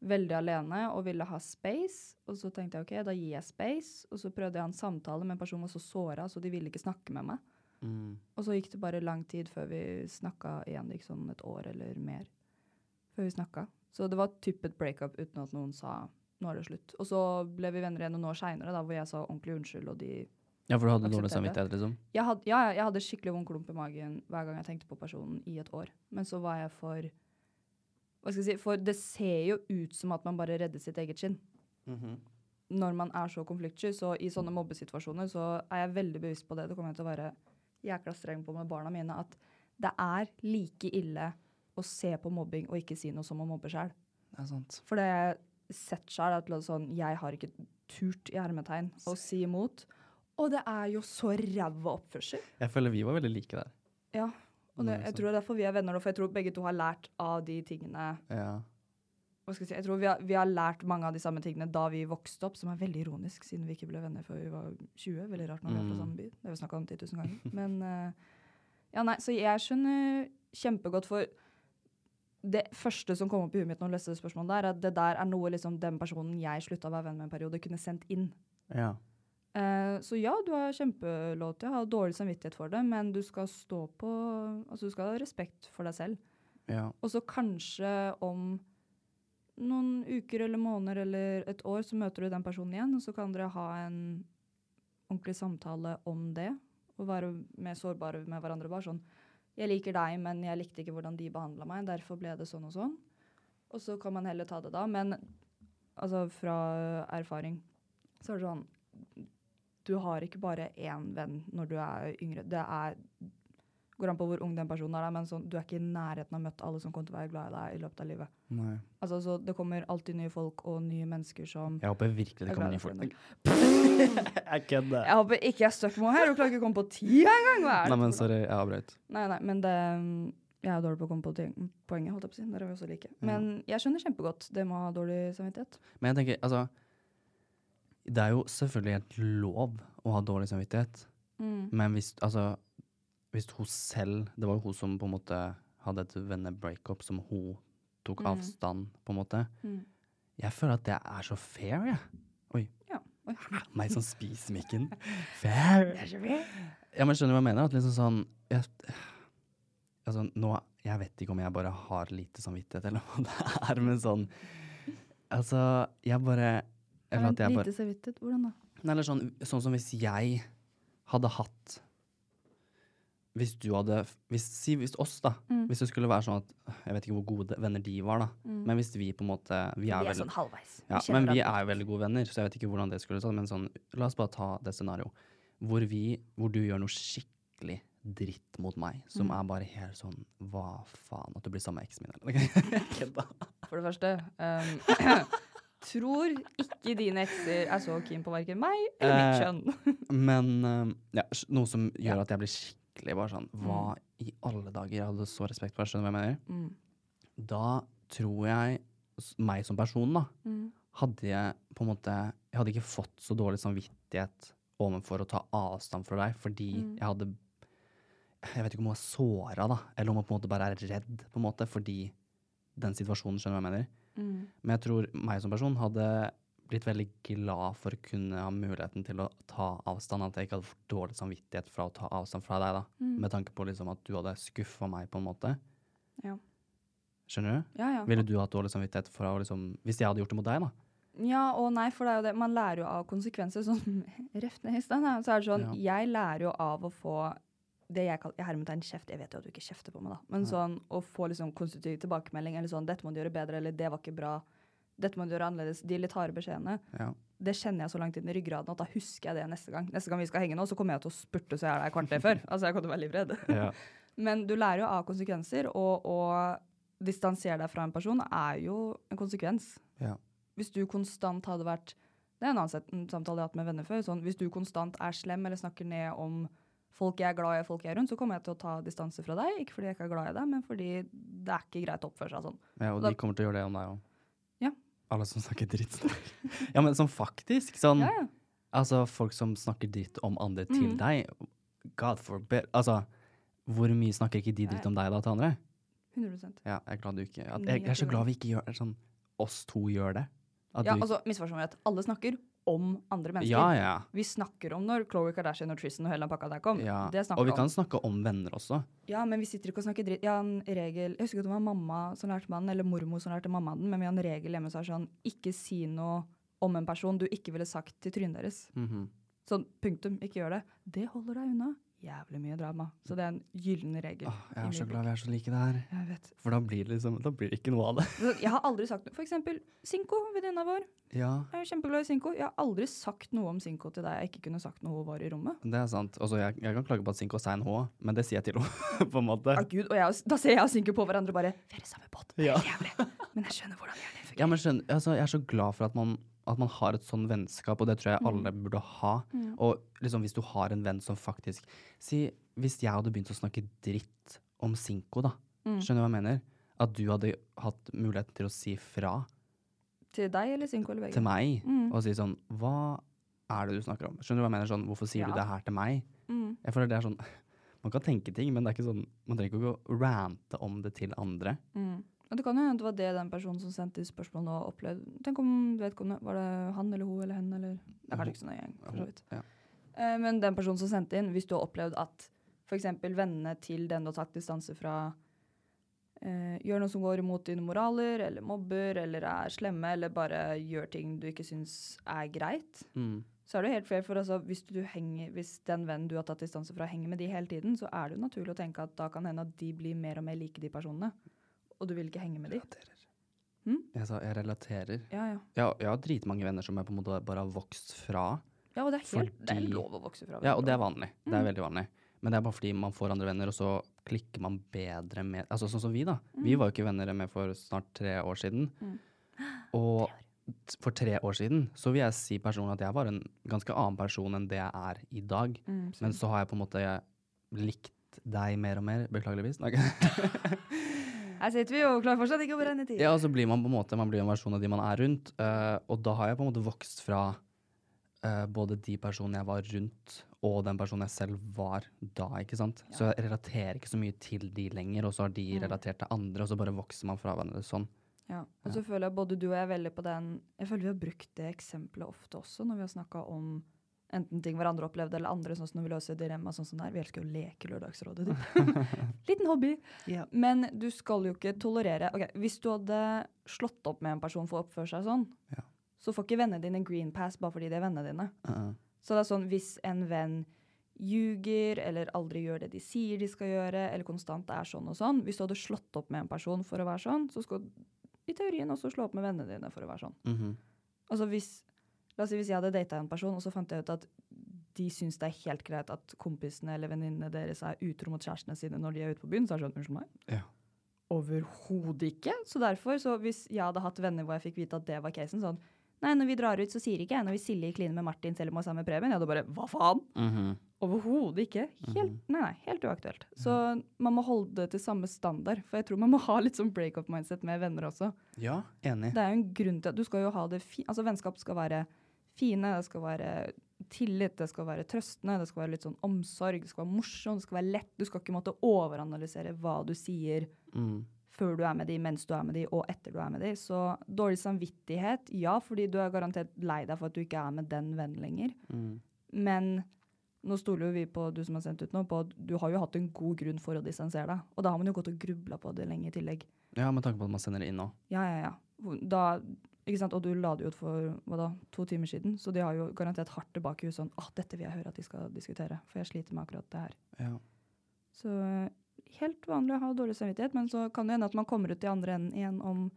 S3: veldig alene og ville ha space. Og så tenkte jeg OK, da gir jeg space. Og så prøvde jeg å ha en samtale, men personen var så såra, så de ville ikke snakke med meg.
S2: Mm.
S3: Og så gikk det bare lang tid før vi snakka igjen. Det gikk sånn et år eller mer før vi snakka. Så det var typ et breakup uten at noen sa nå er det slutt. Og så ble vi venner igjen noen år seinere, hvor jeg sa ordentlig unnskyld, og de
S2: Ja, for du hadde dårlig samvittighet, liksom?
S3: jeg had, Ja, ja, jeg hadde skikkelig vond klump i magen hver gang jeg tenkte på personen i et år. Men så var jeg for Hva skal jeg si For det ser jo ut som at man bare redder sitt eget skinn. Når man er så konfliktsky. Så i sånne mobbesituasjoner så er jeg veldig bevisst på det. Det kommer jeg til å være jækla streng på med barna mine. At det er like ille å se på mobbing og ikke si noe som å mobbe sjøl.
S2: Er.
S3: For det jeg har sett sjøl, at sånn, jeg har ikke turt i hermetegn å si imot. Og det er jo så ræva oppførsel.
S2: Jeg føler vi var veldig like der.
S3: Ja. Og det, jeg tror det er derfor vi er venner nå, for jeg tror begge to har lært av de tingene
S2: Ja.
S3: jeg si, Jeg tror vi har, vi har lært mange av de samme tingene da vi vokste opp, som er veldig ironisk, siden vi ikke ble venner før vi var 20. Veldig rart når vi er fra
S2: Mm.
S3: samme by. Det har vi snakka om 10 000 ganger. Men eh, ja, nei, så jeg skjønner kjempegodt for det første som kom opp i huet mitt når jeg leste det spørsmålet der, er at det der er noe liksom den personen jeg slutta å være venn med en periode, kunne sendt inn.
S2: ja.
S3: Eh, så ja, du har kjempelov til å ha dårlig samvittighet for det, men du skal stå på Altså, du skal ha respekt for deg selv.
S2: ja.
S3: Og så kanskje om noen uker eller måneder eller et år så møter du den personen igjen, og så kan dere ha en ordentlig samtale om det. Og være mer sårbare med hverandre. Bare sånn 'Jeg liker deg, men jeg likte ikke hvordan de behandla meg. Derfor ble det sånn og sånn.' Og så kan man heller ta det da. Men altså, fra erfaring så er det sånn Du har ikke bare én venn når du er yngre. Det er går an på hvor ung den personen er, men sånn, du er ikke i nærheten av møtt alle som kommer til å være glad i deg i løpet av livet.
S2: Nei.
S3: Altså, så Det kommer alltid nye folk og nye mennesker som
S2: Jeg håper virkelig det
S3: er
S2: kommer nye folk. Jeg kødder.
S3: Jeg håper ikke jeg støkker henne her. Du klarer ikke å komme på ti engang!
S2: Nei, men sorry, jeg avbrøt.
S3: Nei, nei, men det Jeg er dårlig på å komme på ting- poenget, holdt jeg på å si. Der er vi også like. Men jeg skjønner kjempegodt det med å ha dårlig samvittighet.
S2: Men jeg tenker, altså Det er jo selvfølgelig helt lov å ha dårlig samvittighet.
S3: Mm.
S2: Men hvis, altså, hvis hun selv Det var jo hun som på en måte hadde et vennebreakup som hun tok
S3: Mm.
S2: avstand, på en måte.
S3: Mm.
S2: Jeg føler at det er så fair, jeg. Oi.
S3: Ja. Oi.
S2: Meg som spiser mikken. Fair. Ja, men skjønner du hva jeg mener? At liksom sånn jeg, Altså, nå Jeg vet ikke om jeg bare har lite samvittighet, eller hva det er, men sånn Altså, jeg bare Eller at jeg bare
S3: Lite servittet, hvordan da?
S2: Nei, Eller sånn, sånn som hvis jeg hadde hatt Hvis du hadde hvis, Si hvis oss, da.
S3: Mm.
S2: Hvis det skulle være sånn at Jeg vet ikke hvor gode venner de var, da. Men hvis vi på en måte Vi er,
S3: Vi er
S2: veldig,
S3: sånn halvveis.
S2: ja, men vi er jo veldig gode venner, så jeg vet ikke hvordan det skulle sånn. Men sånn, la oss bare ta det scenarioet hvor, vi, hvor du gjør noe skikkelig dritt mot meg, som
S3: Mm.
S2: er bare helt sånn Hva faen? At du blir sammen med eksen min, eller? Kødda.
S3: For det første ehm, Tror ikke dine ekser er så keen på verken meg eller mitt
S2: Eh,
S3: kjønn.
S2: Men eh, ja, noe som gjør at jeg blir skikkelig bare sånn Hva i alle dager? Jeg hadde så respekt for deg, skjønner du hva jeg mener?
S3: Mm.
S2: Da tror jeg, meg som person, da,
S3: Mm.
S2: hadde jeg på en måte Jeg hadde ikke fått så dårlig samvittighet overfor å ta avstand fra deg, fordi
S3: Mm.
S2: jeg hadde Jeg vet ikke om hun var såra, da, eller om hun på en måte bare er redd, på en måte, fordi den situasjonen, skjønner du hva jeg mener?
S3: Mm.
S2: Men jeg tror meg som person hadde blitt veldig glad for å kunne ha muligheten til å ta avstand. At jeg ikke hadde for dårlig samvittighet fra å ta avstand fra deg, da.
S3: Mm.
S2: Med tanke på liksom at du hadde skuffa meg, på en måte.
S3: Ja.
S2: Skjønner du?
S3: Ja, ja.
S2: Ville du hatt dårlig samvittighet for å liksom Hvis jeg hadde gjort det mot deg, da?
S3: Ja og nei, for det er jo det. Man lærer jo av konsekvenser. Sånn reft ned i stad. Så er det sånn, jeg lærer jo av å få det jeg kaller hermetegn kjeft. Jeg vet jo at du ikke kjefter på meg, da. Men sånn å få liksom konstruktiv tilbakemelding, eller sånn 'Dette må du gjøre bedre', eller 'Det var ikke bra'. Dette må du gjøre annerledes. De litt harde beskjedene.
S2: Ja.
S3: Det kjenner jeg så langt inn i ryggraden at da husker jeg det neste gang. Neste gang vi skal henge nå, så kommer jeg til å spurte så jeg er der kvarter før. Altså, jeg kommer til å være livredd.
S2: Ja.
S3: Men du lærer jo av konsekvenser, og å distansere deg fra en person er jo en konsekvens.
S2: Ja.
S3: Hvis du konstant hadde vært Det er en annen samtale jeg har hatt med venner før. Sånn, hvis du konstant er slem eller snakker ned om folk jeg er glad i, folk jeg er rundt, så kommer jeg til å ta distanse fra deg. Ikke fordi jeg ikke er glad i deg, men fordi det er ikke greit å oppføre seg sånn.
S2: ja, og
S3: Da-
S2: de kommer til å gjøre det om deg òg.
S3: Ja.
S2: Alle som snakker dritt. ja, men sånn faktisk. Sånn
S3: Ja, ja.
S2: Altså, folk som snakker dritt om andre til
S3: Mm.
S2: deg. God forbid. Altså, hvor mye snakker ikke de dritt om deg da til andre?
S3: 100%
S2: Ja, jeg er glad du ikke jeg, jeg er så glad vi ikke gjør sånn Oss to gjør det. At
S3: Ja,
S2: du,
S3: altså, misforstå meg rett. Alle snakker om andre mennesker.
S2: ja, ja.
S3: Vi snakker om når Khloe Kardashian og Tristan og hele den pakka der kom.
S2: ja.
S3: Det
S2: Og vi
S3: om.
S2: kan snakke om venner også.
S3: Ja, men vi sitter ikke og snakker dritt. Ja, en regel Jeg husker ikke om det var mamma som lærte meg den, eller mormor som lærte mamma den, men vi har en regel hjemme som er sånn ikke si noe om en person du ikke ville sagt til trynet deres.
S2: Mhm.
S3: Sånn punktum, ikke gjør det. Det holder deg unna jævlig mye drama. Så det er en gyllen regel.
S2: Åh, jeg er så glad vi er så like der.
S3: Jeg vet.
S2: For da blir det liksom Da blir det ikke noe av det.
S3: Jeg har aldri sagt noe. For eksempel Sinko, venninna vår.
S2: Ja,
S3: Jeg er kjempeglad i Sinko. Jeg har aldri sagt noe om Sinko til deg jeg ikke kunne sagt noe hun var i rommet.
S2: det er sant. Altså, jeg, jeg kan klage på at Sinko er sein H, men det sier jeg til henne, på en måte.
S3: Å gud, og jeg, Da ser jeg og Sinko på hverandre bare Vi er i samme båt. Det er
S2: Ja.
S3: jævlig. Men jeg skjønner hvordan hjernen er fungerer.
S2: Ja, men skjønner, altså, jeg er så glad for at man, at man har et sånn vennskap, og det tror jeg
S3: Mm.
S2: alle burde ha. Og liksom, hvis du har en venn som faktisk Si, hvis jeg hadde begynt å snakke dritt om Sinko, da.
S3: Mm.
S2: Skjønner du hva jeg mener? At du hadde hatt muligheten til å si fra
S3: Til deg eller Sinko eller begge?
S2: til meg,
S3: Mm.
S2: og si sånn Hva er det du snakker om? Skjønner du hva jeg mener? Sånn, hvorfor sier
S3: Ja.
S2: du det her til meg?
S3: Mm.
S2: Jeg føler det er sånn Man kan tenke ting, men det er ikke sånn man trenger ikke å rante om det til andre.
S3: Mm. Og det kan jo hende det var det den personen som sendte spørsmålene og opplevde. Tenk om vedkommende Var det han eller hun eller hen eller Det er kanskje ikke så nøye, for så vidt.
S2: Ja.
S3: Uh, Men den personen som sendte inn, hvis du har opplevd at f.eks. vennene til den du har tatt distanse fra, uh, gjør noe som går imot dine moraler, eller mobber, eller er slemme, eller bare gjør ting du ikke syns er greit,
S2: Mm.
S3: så er det helt fair. For altså, hvis, du henger, hvis den vennen du har tatt distanse fra, henger med de hele tiden, så er det jo naturlig å tenke at da kan hende at de blir mer og mer like de personene. Og du vil ikke henge med de. Mm?
S2: Jeg sa jeg relaterer.
S3: Ja, ja.
S2: Jeg, jeg har dritmange venner som jeg på en måte bare har vokst fra.
S3: Ja, og det er helt det er lov å vokse fra.
S2: Ja, og det er vanlig. Det er
S3: Mm.
S2: veldig vanlig. Men det er bare fordi man får andre venner, og så klikker man bedre med Altså sånn som vi, da.
S3: Mm.
S2: Vi var jo ikke venner med for snart tre år siden. Og for tre år siden så vil jeg si personlig at jeg var en ganske annen person enn det jeg er i dag.
S3: Mm,
S2: Men så har jeg på en måte likt deg mer og mer. Beklageligvis.
S3: Her sitter vi og klarer fortsatt ikke å brenne tid.
S2: Ja, og så blir man på en måte Man blir en versjon av de man er rundt. Uh, og da har jeg på en måte vokst fra uh, både de personene jeg var rundt, og den personen jeg selv var da. ikke sant? Så jeg relaterer ikke så mye til de lenger, og så har de
S3: Mm.
S2: relatert til andre, og så bare vokser man fra hverandre sånn.
S3: Ja, og så føler jeg både du og jeg veldig på den Jeg føler vi har brukt det eksempelet ofte også når vi har snakka om enten ting hverandre opplevde, eller andre, sånn som når vi løser dilemma sånn som det er. Vi elsker jo å leke Lørdagsrådet. typ. Liten hobby. Men du skal jo ikke tolerere Ok, Hvis du hadde slått opp med en person for å oppføre seg sånn,
S2: yeah.
S3: så får ikke vennene dine green pass bare fordi de er vennene dine.
S2: Uh,
S3: Så det er sånn hvis en venn ljuger eller aldri gjør det de sier de skal gjøre, eller konstant er sånn og sånn Hvis du hadde slått opp med en person for å være sånn, så skal du i teorien også slå opp med vennene dine for å være sånn.
S2: mhm.
S3: Altså hvis, La oss si hvis jeg hadde data en person, og så fant jeg ut at de syns det er helt greit at kompisene eller venninnene deres er utro mot kjærestene sine når de er ute på byen, så er det sånn Unnskyld meg?
S2: Ja.
S3: Overhodet ikke. Så derfor, så hvis jeg hadde hatt venner hvor jeg fikk vite at det var casen, sånn Nei, når vi drar ut, så sier ikke jeg når vi Silje kliner med Martin selv om hun er sammen med Preben. Jeg hadde bare Hva faen?
S2: Mhm.
S3: Overhodet ikke. Helt, nei, nei, helt uaktuelt. Så man må holde det til samme standard. For jeg tror man må ha litt sånn break-up-mindset med venner også.
S2: Ja, enig.
S3: Det er jo en grunn til at du skal jo ha det fint Altså, vennskap skal være fine, det skal være tillit, det skal være trøstende, det skal være litt sånn omsorg, det skal være morsomt, det skal være lett. Du skal ikke måtte overanalysere hva du sier
S2: Mm.
S3: før du er med de, mens du er med de, og etter du er med de. Så dårlig samvittighet, ja, fordi du er garantert lei deg for at du ikke er med den vennen lenger.
S2: Mm.
S3: Men nå stoler jo vi på du som har sendt ut nå, på at du har jo hatt en god grunn for å distansere deg. Og da har man jo gått og grubla på det lenge i tillegg.
S2: Ja, med tanke på at man sender det inn nå.
S3: Ja, ja, ja. Da? Og du la det ut for da, to timer siden, så de har jo garantert hardt tilbake i huet sånn ah, dette vil jeg høre at de skal diskutere, for jeg sliter med akkurat det her.
S2: Ja.
S3: Så eh, helt vanlig å ha dårlig samvittighet, men så kan det hende at man kommer ut i andre enden igjen om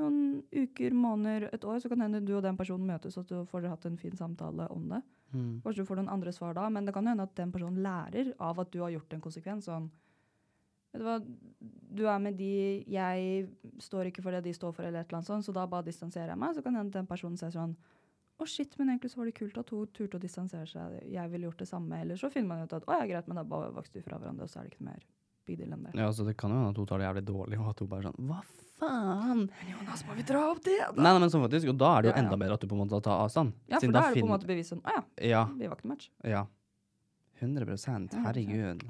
S3: noen uker, måneder, et år. Så kan det hende du og den personen møtes, og du får hatt en fin samtale om det.
S2: Mm.
S3: Kanskje du får noen andre svar da, men det kan jo hende at den personen lærer av at du har gjort en konsekvens. Sånn, vet du hva, du er med de, jeg står ikke for det de står for, eller et eller annet sånt, så da bare distanserer jeg meg. Så kan hende den personen ser sånn å shit, men egentlig så var det kult at hun turte å distansere seg. Jeg ville gjort det samme. Eller så finner man ut at å ja, greit, men da bare vokste vi fra hverandre, og så er det ikke noe mer big deal enn det.
S2: ja, så det kan jo hende at hun tar det jævlig dårlig, og at hun bare sånn Hva faen?
S3: Men Jonas, må vi dra opp det? da?
S2: Nei, nei, men sånn faktisk, og da er det jo
S3: Ja, ja.
S2: ende bedre at du på en måte tar avstand.
S3: Ja,
S2: Siden
S3: for da er det på en måte bevis sånn, å ja,
S2: Ja.
S3: vi var ikke noe match.
S2: ja. 100% Herregud.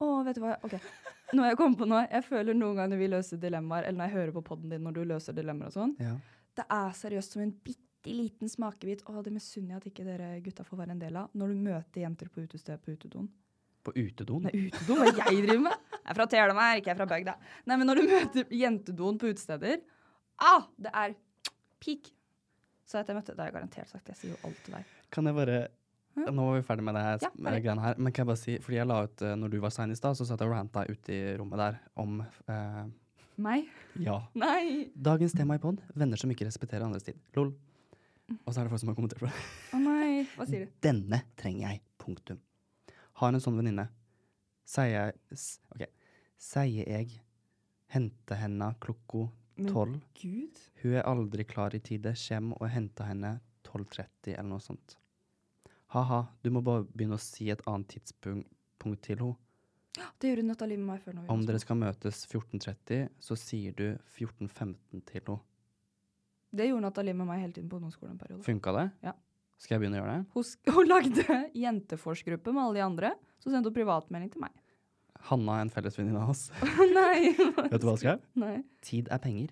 S3: Å, vet du hva, ok. Nå jeg kommet på noe. jeg føler noen ganger når vi løser dilemmaer, eller når jeg hører på podden din når du løser dilemmaer og sånn,
S2: Ja.
S3: det er seriøst som en bitte liten smakebit. Å, det misunner jeg at ikke dere gutta får være en del av. Når du møter jenter på utested på utedoen.
S2: På utedoen?
S3: Nei, utedoen, hva jeg driver med? Jeg er fra Telemark, jeg er fra Bøgda. Nei, men når du møter jentedoen på utesteder, ah, det er peak. Så at jeg møtte, det har jeg garantert sagt, jeg sier jo alt til deg.
S2: Kan jeg bare Nå var vi ferdig med det her,
S3: Ja,
S2: greiene her. Men kan jeg bare si, fordi jeg la ut eh, når du var sein i stad, så satt jeg og ranta ute i rommet der om eh,
S3: Meg?
S2: Ja.
S3: Nei.
S2: Dagens tema i pod venner som ikke respekterer andres tid. Lol. Og så er det folk som har kommentert på det.
S3: Å nei, hva sier du?
S2: Denne trenger jeg. Punktum. Har en sånn venninne. Sier jeg OK. Sier jeg henter henne klokka tolv. Hun er aldri klar i tide. Kjem og henter henne 12.30 eller noe sånt. Ha-ha, du må bare begynne å si et annet tidspunkt til henne.
S3: Det gjorde Nathalie med meg før. nå.
S2: Om dere skal møtes 14.30, så sier du 14.15 til henne.
S3: Det gjorde Nathalie med meg hele tiden på ungdomsskolen en periode.
S2: Funka det?
S3: Ja.
S2: Skal jeg begynne å gjøre det?
S3: Hun, hun lagde jenteforsgruppe med alle de andre, så sendte hun privatmelding til meg.
S2: Hanna er en fellesvenninne av oss.
S3: Nei.
S2: Vet du hva jeg skrev?
S3: Nei.
S2: Tid er penger.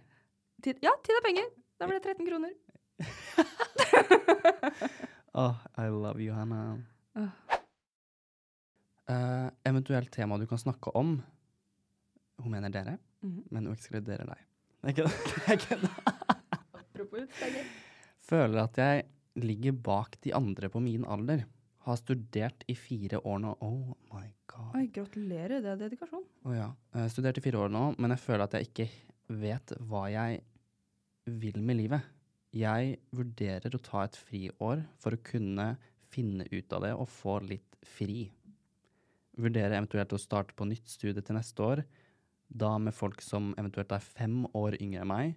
S3: Tid, ja, tid er penger. Da ble det 13 kroner.
S2: Oh, I love you, Hannah.
S3: Oh.
S2: Uh, eventuelt tema du kan snakke om. Hun mener dere,
S3: Mhm.
S2: men hun ekskluderer deg. Jeg kødder. Jeg kødder.
S3: Apropos utstenger.
S2: Føler at jeg ligger bak de andre på min alder. Har studert i fire år nå. Oh my god.
S3: Oi, gratulerer. Det er dedikasjon.
S2: Å ja. Jeg har studert i fire år nå, men jeg føler at jeg ikke vet hva jeg vil med livet. Jeg vurderer å ta et friår for å kunne finne ut av det og få litt fri. Vurderer eventuelt å starte på nytt studie til neste år, da med folk som eventuelt er fem år yngre enn meg.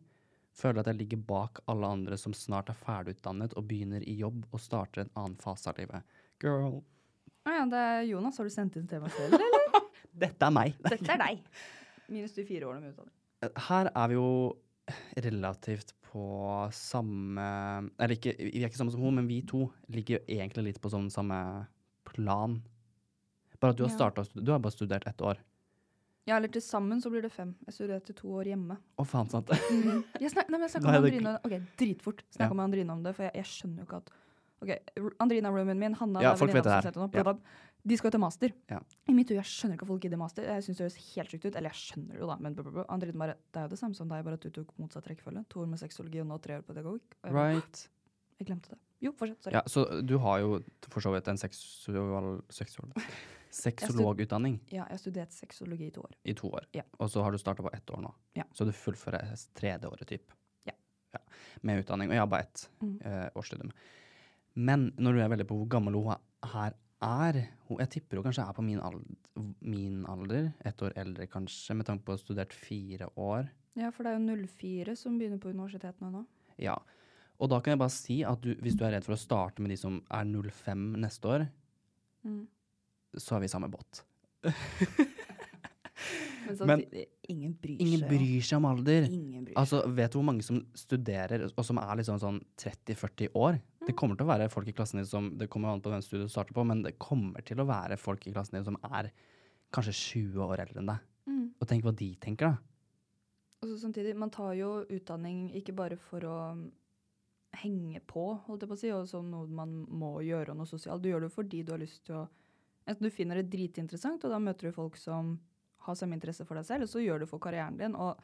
S2: Føler at jeg ligger bak alle andre som snart er ferdigutdannet og begynner i jobb og starter en annen fase av livet. Girl,
S3: Å ja, det er Jonas. Har du sendt inn temaet selv, eller?
S2: dette er meg.
S3: Dette er deg. Minus de fire årene med utdanning.
S2: Her er vi jo relativt på samme Eller ikke, vi er ikke samme som hun, men vi to ligger jo egentlig litt på sånn samme plan. Bare at du har starta Du har bare studert ett år.
S3: Ja, eller til sammen så blir det fem. Jeg studerte to år hjemme.
S2: Å, faen sant.
S3: Jeg snak, nei, men jeg
S2: snakka
S3: med Andrine Ok, dritfort. Snakka
S2: Ja.
S3: med Andrine om det, for jeg, jeg skjønner jo ikke at Ok, Andrina roomien min. Hanna
S2: Ja, folk vet det her.
S3: opp.
S2: Ja.
S3: De skal jo ta master.
S2: Ja.
S3: I mitt hue, jeg skjønner ikke at folk gidder master. Jeg synes det høres helt sykt ut. Eller jeg skjønner det jo, da, men blah, blah, bare Det er jo det samme som deg, bare at du tok motsatt rekkefølge. To år med sexologi og nå tre år pedagogikk. Og jeg,
S2: Right.
S3: jeg glemte det. Jo, fortsett. Sorry.
S2: Ja, så du har jo for så vidt en seksual, seksual, sexologutdanning
S3: Ja, jeg har studert sexologi i to år.
S2: i to år.
S3: Ja.
S2: Og så har du starta på ett år nå.
S3: Ja.
S2: Så du fullfører tredje året, typ.
S3: Ja.
S2: Med utdanning. Og jeg har bare ett
S3: Mm.
S2: uh, årsstudium. Men når du er veldig på hvor gammel hun her er Jeg tipper hun kanskje er på min alder, min alder. Ett år eldre, kanskje, med tanke på å ha studert fire år.
S3: Ja, for det er jo 04 som begynner på universitetene nå.
S2: Ja. Og da kan jeg bare si at du, hvis du er redd for å starte med de som er 05 neste år,
S3: Mm.
S2: så er vi i samme båt.
S3: Men
S2: Men
S3: ingen bryr
S2: Ingen
S3: seg.
S2: bryr seg om alder.
S3: Ingen.
S2: Altså, Vet du hvor mange som studerer, og som er liksom sånn 30-40 år?
S3: Mm.
S2: Det kommer til å være folk i klassen din som Det kommer an på hvem studiet du starter på, men det kommer til å være folk i klassen din som er kanskje 20 år eldre enn deg.
S3: Mm.
S2: Og tenk hva de tenker, da.
S3: Og så samtidig, man tar jo utdanning ikke bare for å henge på, holdt jeg på å si, og sånn noe man må gjøre, og noe sosialt. Du gjør det jo fordi du har lyst til å Enten du finner det dritinteressant, og da møter du folk som har samme interesse for deg selv, og så gjør du for karrieren din. Og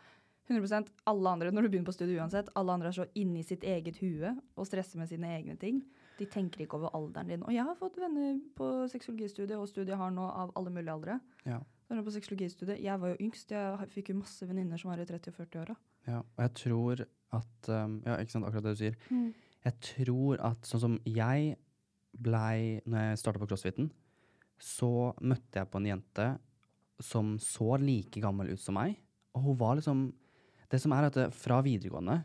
S3: 100% alle andre, når du begynner på studiet uansett, alle andre er så inni sitt eget hue og stresser med sine egne ting. De tenker ikke over alderen din. Og jeg har fått venner på sexologistudiet, og studiet har nå av alle mulige aldre.
S2: Ja.
S3: På sexologistudiet, Jeg var jo yngst. Jeg fikk jo masse venninner som var i 30- og 40-åra.
S2: Ja, og jeg tror at um, Ja, ikke sant, akkurat det du sier. Jeg tror at sånn som jeg blei Når jeg starta på crossfiten, så møtte jeg på en jente som så like gammel ut som meg. Og hun var liksom Det som er at det, fra videregående,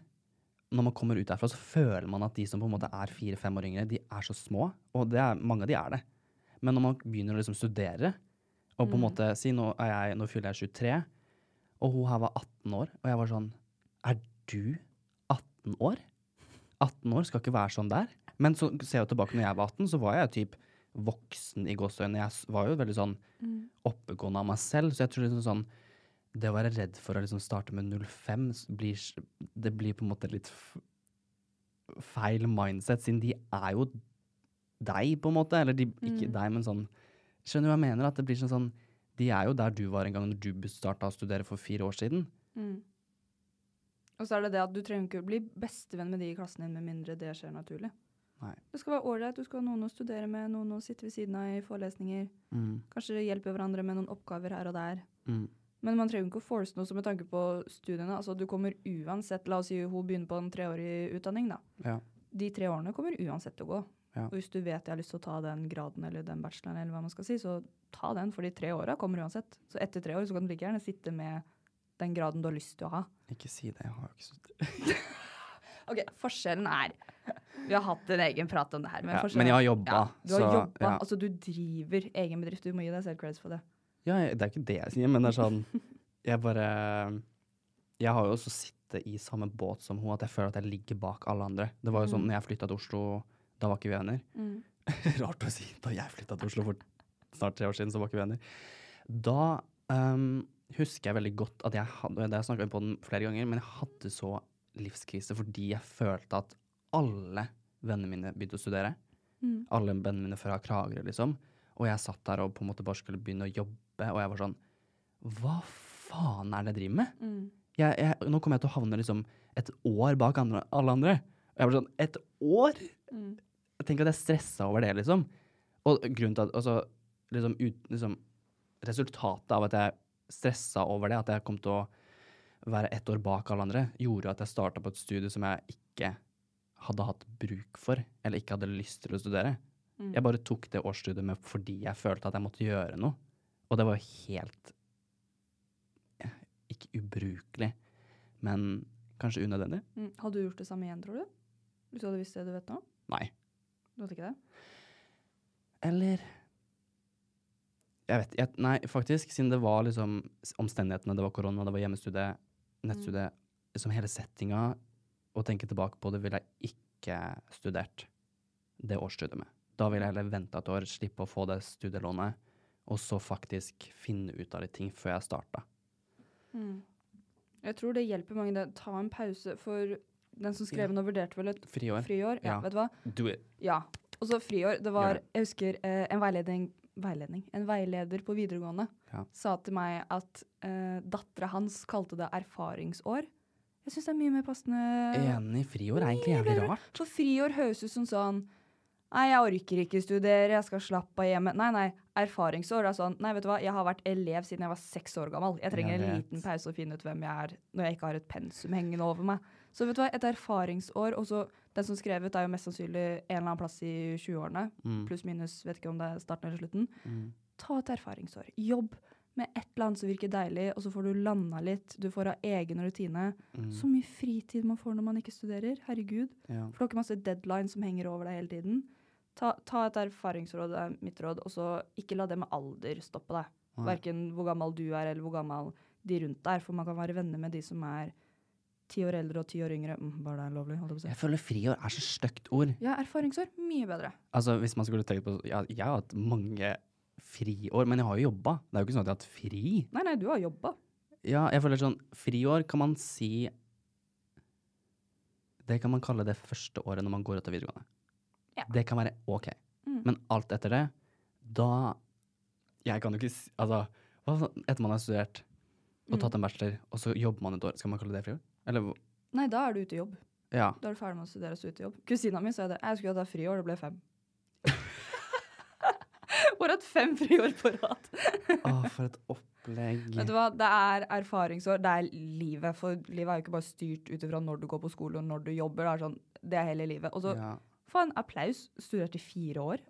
S2: når man kommer ut derfra, så føler man at de som på en måte er fire-fem år yngre, de er så små. Og det er, mange av de er det. Men når man begynner å liksom studere, og på en måte si nå, er jeg, nå fyller jeg 23, og hun her var 18 år, og jeg var sånn Er du 18 år? 18 år skal ikke være sånn der. Men så ser jeg tilbake når jeg var 18, så var jeg typ voksen i gåseøynene. Jeg var jo veldig sånn oppegående av meg selv, så jeg tror liksom sånn Det å være redd for å liksom starte med 05 blir Det blir på en måte litt feil mindset, siden de er jo deg, på en måte. Eller de, ikke
S3: Mm.
S2: deg, men sånn Skjønner du hva jeg mener? At det blir sånn sånn De er jo der du var en gang når du starta å studere for fire år siden.
S3: Mm. Og så er det det at du trenger ikke å bli bestevenn med de i klassen din med mindre det skjer naturlig.
S2: Nei.
S3: Det skal være ålreit, du skal ha noen å studere med, noen å sitte ved siden av i forelesninger.
S2: Mm.
S3: Kanskje hjelpe hverandre med noen oppgaver her og der.
S2: Mm.
S3: Men man trenger ikke å force noe med tanke på studiene. Altså, du kommer uansett, La oss si hun begynner på en treårig utdanning. da.
S2: Ja.
S3: De tre årene kommer uansett til å gå.
S2: Ja.
S3: Og hvis du vet jeg har lyst til å ta den graden eller den bacheloren, eller hva man skal si, så ta den, for de tre åra kommer uansett. Så etter tre år så kan du like gjerne sitte med den graden du har lyst til å ha.
S2: Ikke si det, jeg har jo ikke studert.
S3: Ok, Forskjellen er Vi har hatt en egen prat om det her. Men,
S2: Ja, men jeg har jobba,
S3: Ja, du har
S2: så,
S3: jobba.
S2: ja.
S3: Altså, du driver egen bedrift. Du må gi deg selv creds for det.
S2: Ja, det er ikke det jeg sier, men det er sånn Jeg bare Jeg har jo også sittet i samme båt som hun, at jeg føler at jeg ligger bak alle andre. Det var jo sånn når jeg flytta til Oslo, da var ikke vi venner. Rart å si. Da jeg flytta til Oslo for snart tre år siden, så var ikke vi venner. Da um, husker jeg veldig godt at jeg hadde Det har jeg snakka på den flere ganger, men jeg hadde så livskrise fordi jeg følte at alle vennene mine begynte å studere. Alle vennene mine fra Kragerø, liksom. Og jeg satt der og på en måte bare skulle begynne å jobbe, og jeg var sånn Hva faen er det jeg driver med? Jeg, jeg, nå kommer jeg til å havne liksom et år bak andre, alle andre. Og jeg var sånn Et år?! Jeg Tenk at jeg stressa over det, liksom. Og grunnen til at altså, liksom, ut, liksom, Resultatet av at jeg stressa over det, at jeg kom til å være ett år bak alle andre, gjorde at jeg starta på et studie som jeg ikke hadde hatt bruk for, eller ikke hadde lyst til å studere. Jeg bare tok det årsstudiet med fordi jeg følte at jeg måtte gjøre noe. Og det var helt Ikke ubrukelig, men kanskje unødvendig.
S3: Mm. Hadde du gjort det samme igjen, tror du? Hvis du hadde visst det du vet nå?
S2: Nei.
S3: Du hadde ikke det?
S2: Eller Jeg vet jeg, Nei, faktisk, siden det var liksom omstendighetene, det var korona, det var hjemmestudie, nettstudie, liksom hele settinga, å tenke tilbake på det, ville jeg ikke studert det årsstudiet med. Da ville jeg heller venta et år, slippe å få det studielånet, og så faktisk finne ut av litt ting før jeg starta.
S3: Jeg tror det hjelper mange. Det. Ta en pause for den som skrev den og vurderte vel et
S2: Friår.
S3: friår. Ja,
S2: Ja.
S3: vet du hva?
S2: Do it.
S3: Ja. Og så friår. Det var,
S2: yeah.
S3: jeg husker eh, en veiledning veiledning. En veileder på videregående
S2: Ja.
S3: sa til meg at eh, dattera hans kalte det erfaringsår. Jeg syns det er mye mer passende.
S2: Enig. Friår er egentlig jævlig rart.
S3: For friår høres ut som sånn Nei, jeg orker ikke studere, jeg skal slappe av hjemme. Nei, nei. Erfaringsår er sånn Nei, vet du hva, jeg har vært elev siden jeg var seks år gammel. Jeg trenger
S2: Jeg
S3: en liten pause å finne ut hvem jeg er når jeg ikke har et pensum hengende over meg. Så vet du hva, et erfaringsår, og så Den som skrev ut, er jo mest sannsynlig en eller annen plass i 20-årene.
S2: Mm.
S3: Pluss minus, vet ikke om det er starten eller slutten.
S2: Mm.
S3: Ta et erfaringsår. Jobb med et eller annet som virker deilig, og så får du landa litt. Du får ha egen rutine.
S2: Mm.
S3: Så mye fritid man får når man ikke studerer. Herregud.
S2: Ja.
S3: For du har ikke masse deadlines som henger over deg hele tiden. Ta, ta et erfaringsråd, det er mitt råd, og så ikke la det med alder stoppe deg.
S2: Nei.
S3: Verken hvor gammel du er, eller hvor gammel de rundt er. For man kan være venner med de som er ti år eldre og ti år yngre. Mm, var det lovlig? Holdt jeg på.
S2: Jeg føler friår er så stygt ord.
S3: Ja, erfaringsår. Mye bedre.
S2: Altså, hvis man skulle tenkt på ja, Jeg har hatt mange friår, men jeg har jo jobba. Det er jo ikke sånn at jeg har hatt fri.
S3: Nei, nei, du har jobba.
S2: Ja, jeg føler sånn Friår kan man si Det kan man kalle det første året når man går ut av videregående.
S3: Ja.
S2: Det kan være OK.
S3: Mm.
S2: Men alt etter det, da Jeg kan jo ikke si Altså, etter man har studert og
S3: Mm.
S2: tatt en bachelor, og så jobber man et år, skal man kalle det friår? Eller
S3: Nei, da er du ute i jobb.
S2: Ja.
S3: Da er du ferdig med å studere og så ute i jobb. Kusina mi sa det. Jeg skulle hatt friår, det ble fem. Har hatt fem friår på rad.
S2: Å, for et opplegg.
S3: Vet du hva, det er erfaringsår, det er livet. For livet er jo ikke bare styrt ut ifra når du går på skole og når du jobber. Det er, sånn, det er hele livet. Og så
S2: Ja.
S3: faen, applaus. Studert i fire år.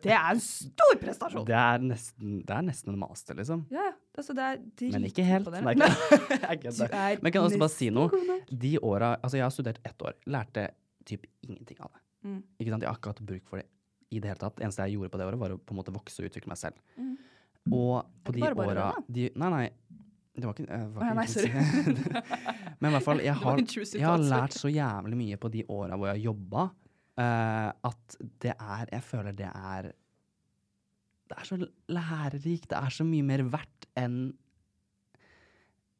S3: Det er en stor prestasjon!
S2: Det er, nesten, det er nesten en master, liksom.
S3: Ja, altså det er
S2: Men ikke helt. Nei, jeg kødder.
S3: er
S2: Men kan jeg også bare si noe? De åra Altså, jeg har studert ett år. Lærte typ ingenting av det.
S3: Mm.
S2: Ikke sant? Jeg har akkurat bruk for det i det hele tatt. Det eneste jeg gjorde på det året, var å på en måte vokse og utvikle meg selv.
S3: Mm.
S2: Og på
S3: Det
S2: de åra Nei, nei. Det var ikke, jeg var ikke
S3: nei,
S2: sorry. Men i hvert fall, jeg
S3: Det
S2: har, jeg har lært så jævlig mye på de åra hvor jeg har jobba, uh, at det er Jeg føler det er Det er så lærerikt. Det er så mye mer verdt enn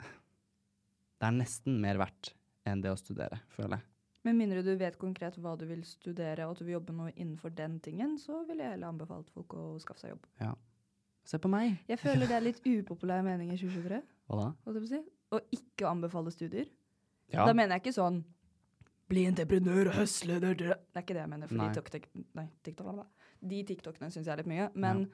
S2: Det er nesten mer verdt enn det å studere, føler jeg.
S3: Med mindre du vet konkret hva du vil studere, og at du vil jobbe noe innenfor den tingen, så ville jeg heller anbefalt folk å skaffe seg jobb.
S2: Ja. Se på meg.
S3: Jeg føler det er litt upopulær mening i 2023.
S2: Hva da?
S3: Hva si. Å ikke anbefale studier.
S2: Ja.
S3: Da mener jeg ikke sånn bli entreprenør og høsle det, er ikke det jeg mener.
S2: Nei.
S3: TikTok, nei, TikTok. De TikTokene syns jeg er litt mye. Men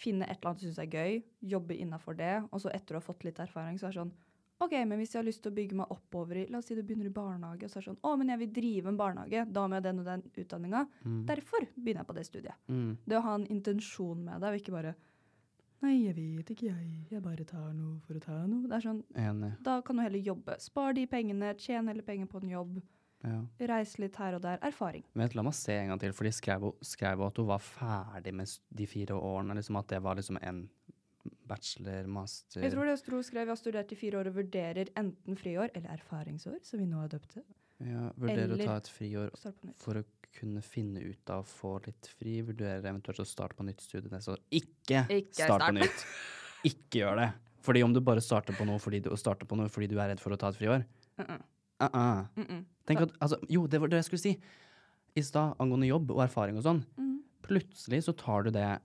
S3: finne et eller annet du syns er gøy, jobbe innafor det, og så etter å ha fått litt erfaring, så er det sånn OK, men hvis jeg har lyst til å bygge meg oppover i La oss si du begynner i barnehage, og så er det sånn Å, men jeg vil drive en barnehage. Da må jeg den og den utdanninga. Derfor begynner jeg på det studiet.
S2: Mm.
S3: Det å ha en intensjon med det, og ikke bare Nei, jeg vet ikke, jeg. Jeg bare tar noe for å ta noe. Det er sånn
S2: Enig.
S3: da kan du heller jobbe. Spar de pengene, tjen heller penger på en jobb.
S2: Ja.
S3: Reise litt her og der. Erfaring.
S2: Vent, la meg se en gang til, for de skrev, jo- at hun var ferdig med de fire årene. Liksom at det var liksom en bachelor, master
S3: Jeg tror det Stro skrev jeg har studert i fire år og vurderer enten friår eller erfaringsår, som vi nå har døpt det.
S2: ja, Vurderer
S3: eller-
S2: å ta et friår for å kunne finne ut av få litt fri. Vurderer eventuelt å starte på nytt studie neste år. Ikke,
S3: Ikke
S2: start på nytt! Ikke gjør det. Fordi om du bare starter på noe fordi du, starter på noe fordi du er redd for å ta et friår
S3: Mm-mm.
S2: uh-uh. Tenk at, altså, Jo, det var det jeg skulle si. I stad angående jobb og erfaring og sånn.
S3: Mm.
S2: Plutselig så tar du det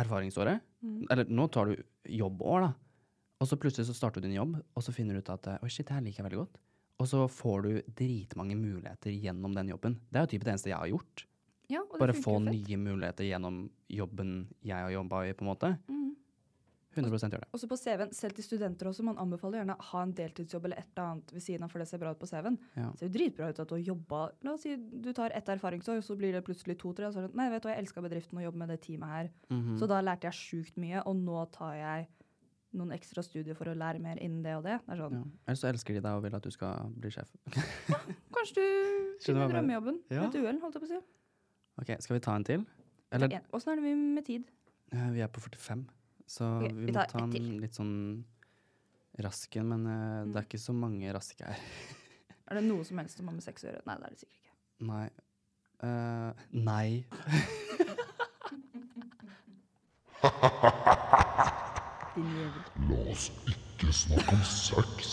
S2: erfaringsåret.
S3: Mm.
S2: Eller nå tar du jobbår, da. Og så plutselig så starter du din jobb, og så finner du ut at oi, shit, det her liker jeg veldig godt. Og så får du dritmange muligheter gjennom den jobben. Det er jo typisk det eneste jeg har gjort.
S3: Ja,
S2: Bare få nye muligheter gjennom jobben jeg har jobba i, på en måte.
S3: Mm.
S2: 100% gjør det.
S3: Også på CV-en, selv til studenter også, man anbefaler gjerne å ha en deltidsjobb eller et eller annet ved siden av, for det ser bra ut på CV-en.
S2: Ja.
S3: Det ser jo dritbra ut at du har jobba La oss si du tar ett erfaringsår, og så blir det plutselig to-tre. Og så er det Nei, vet du hva, jeg elska bedriften og jobbe med det teamet her.
S2: Mhm.
S3: Så da lærte jeg sjukt mye, og nå tar jeg noen ekstra studier for å lære mer innen det og det. Det er sånn
S2: ja. Eller så elsker de deg og vil at du skal bli sjef.
S3: ja, Kanskje du finner drømmejobben
S2: Ja.
S3: et uhell, holdt jeg på å si.
S2: ok, skal vi ta en til? Eller
S3: Åssen er det med tid?
S2: Vi er på 45, så
S3: okay,
S2: vi,
S3: vi
S2: må ta en
S3: til.
S2: litt sånn rask en, men eh, det er ikke så mange raske her.
S3: Er det noe som helst som har med sex å gjøre? Nei, det er det sikkert ikke.
S2: Nei. Uh, nei.
S3: Din jævel.
S1: La oss ikke snakke om sex.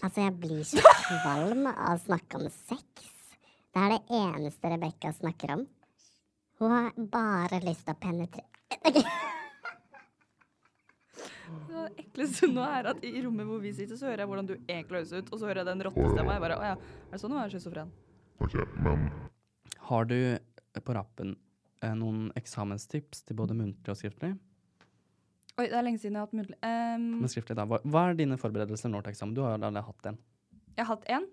S4: Altså, jeg blir så kvalm av å snakke om sex. Det er det eneste Rebekka snakker om. Hun har bare lyst til å penetrere
S3: Det ekleste nå er at i rommet hvor vi sitter, så hører jeg hvordan du egentlig høres ut, og så hører jeg den rottestemma. Jeg bare Å ja, er det sånn å være schizofren?
S1: Ok, men
S2: Har du på rappen eh, noen eksamenstips til både muntlig og skriftlig?
S3: Oi, det er lenge siden jeg har hatt muntlig. Um,
S2: Men skriftlig da, hva, hva er dine forberedelser nå til eksamen? Du har jo allerede hatt en.
S3: jeg har hatt en.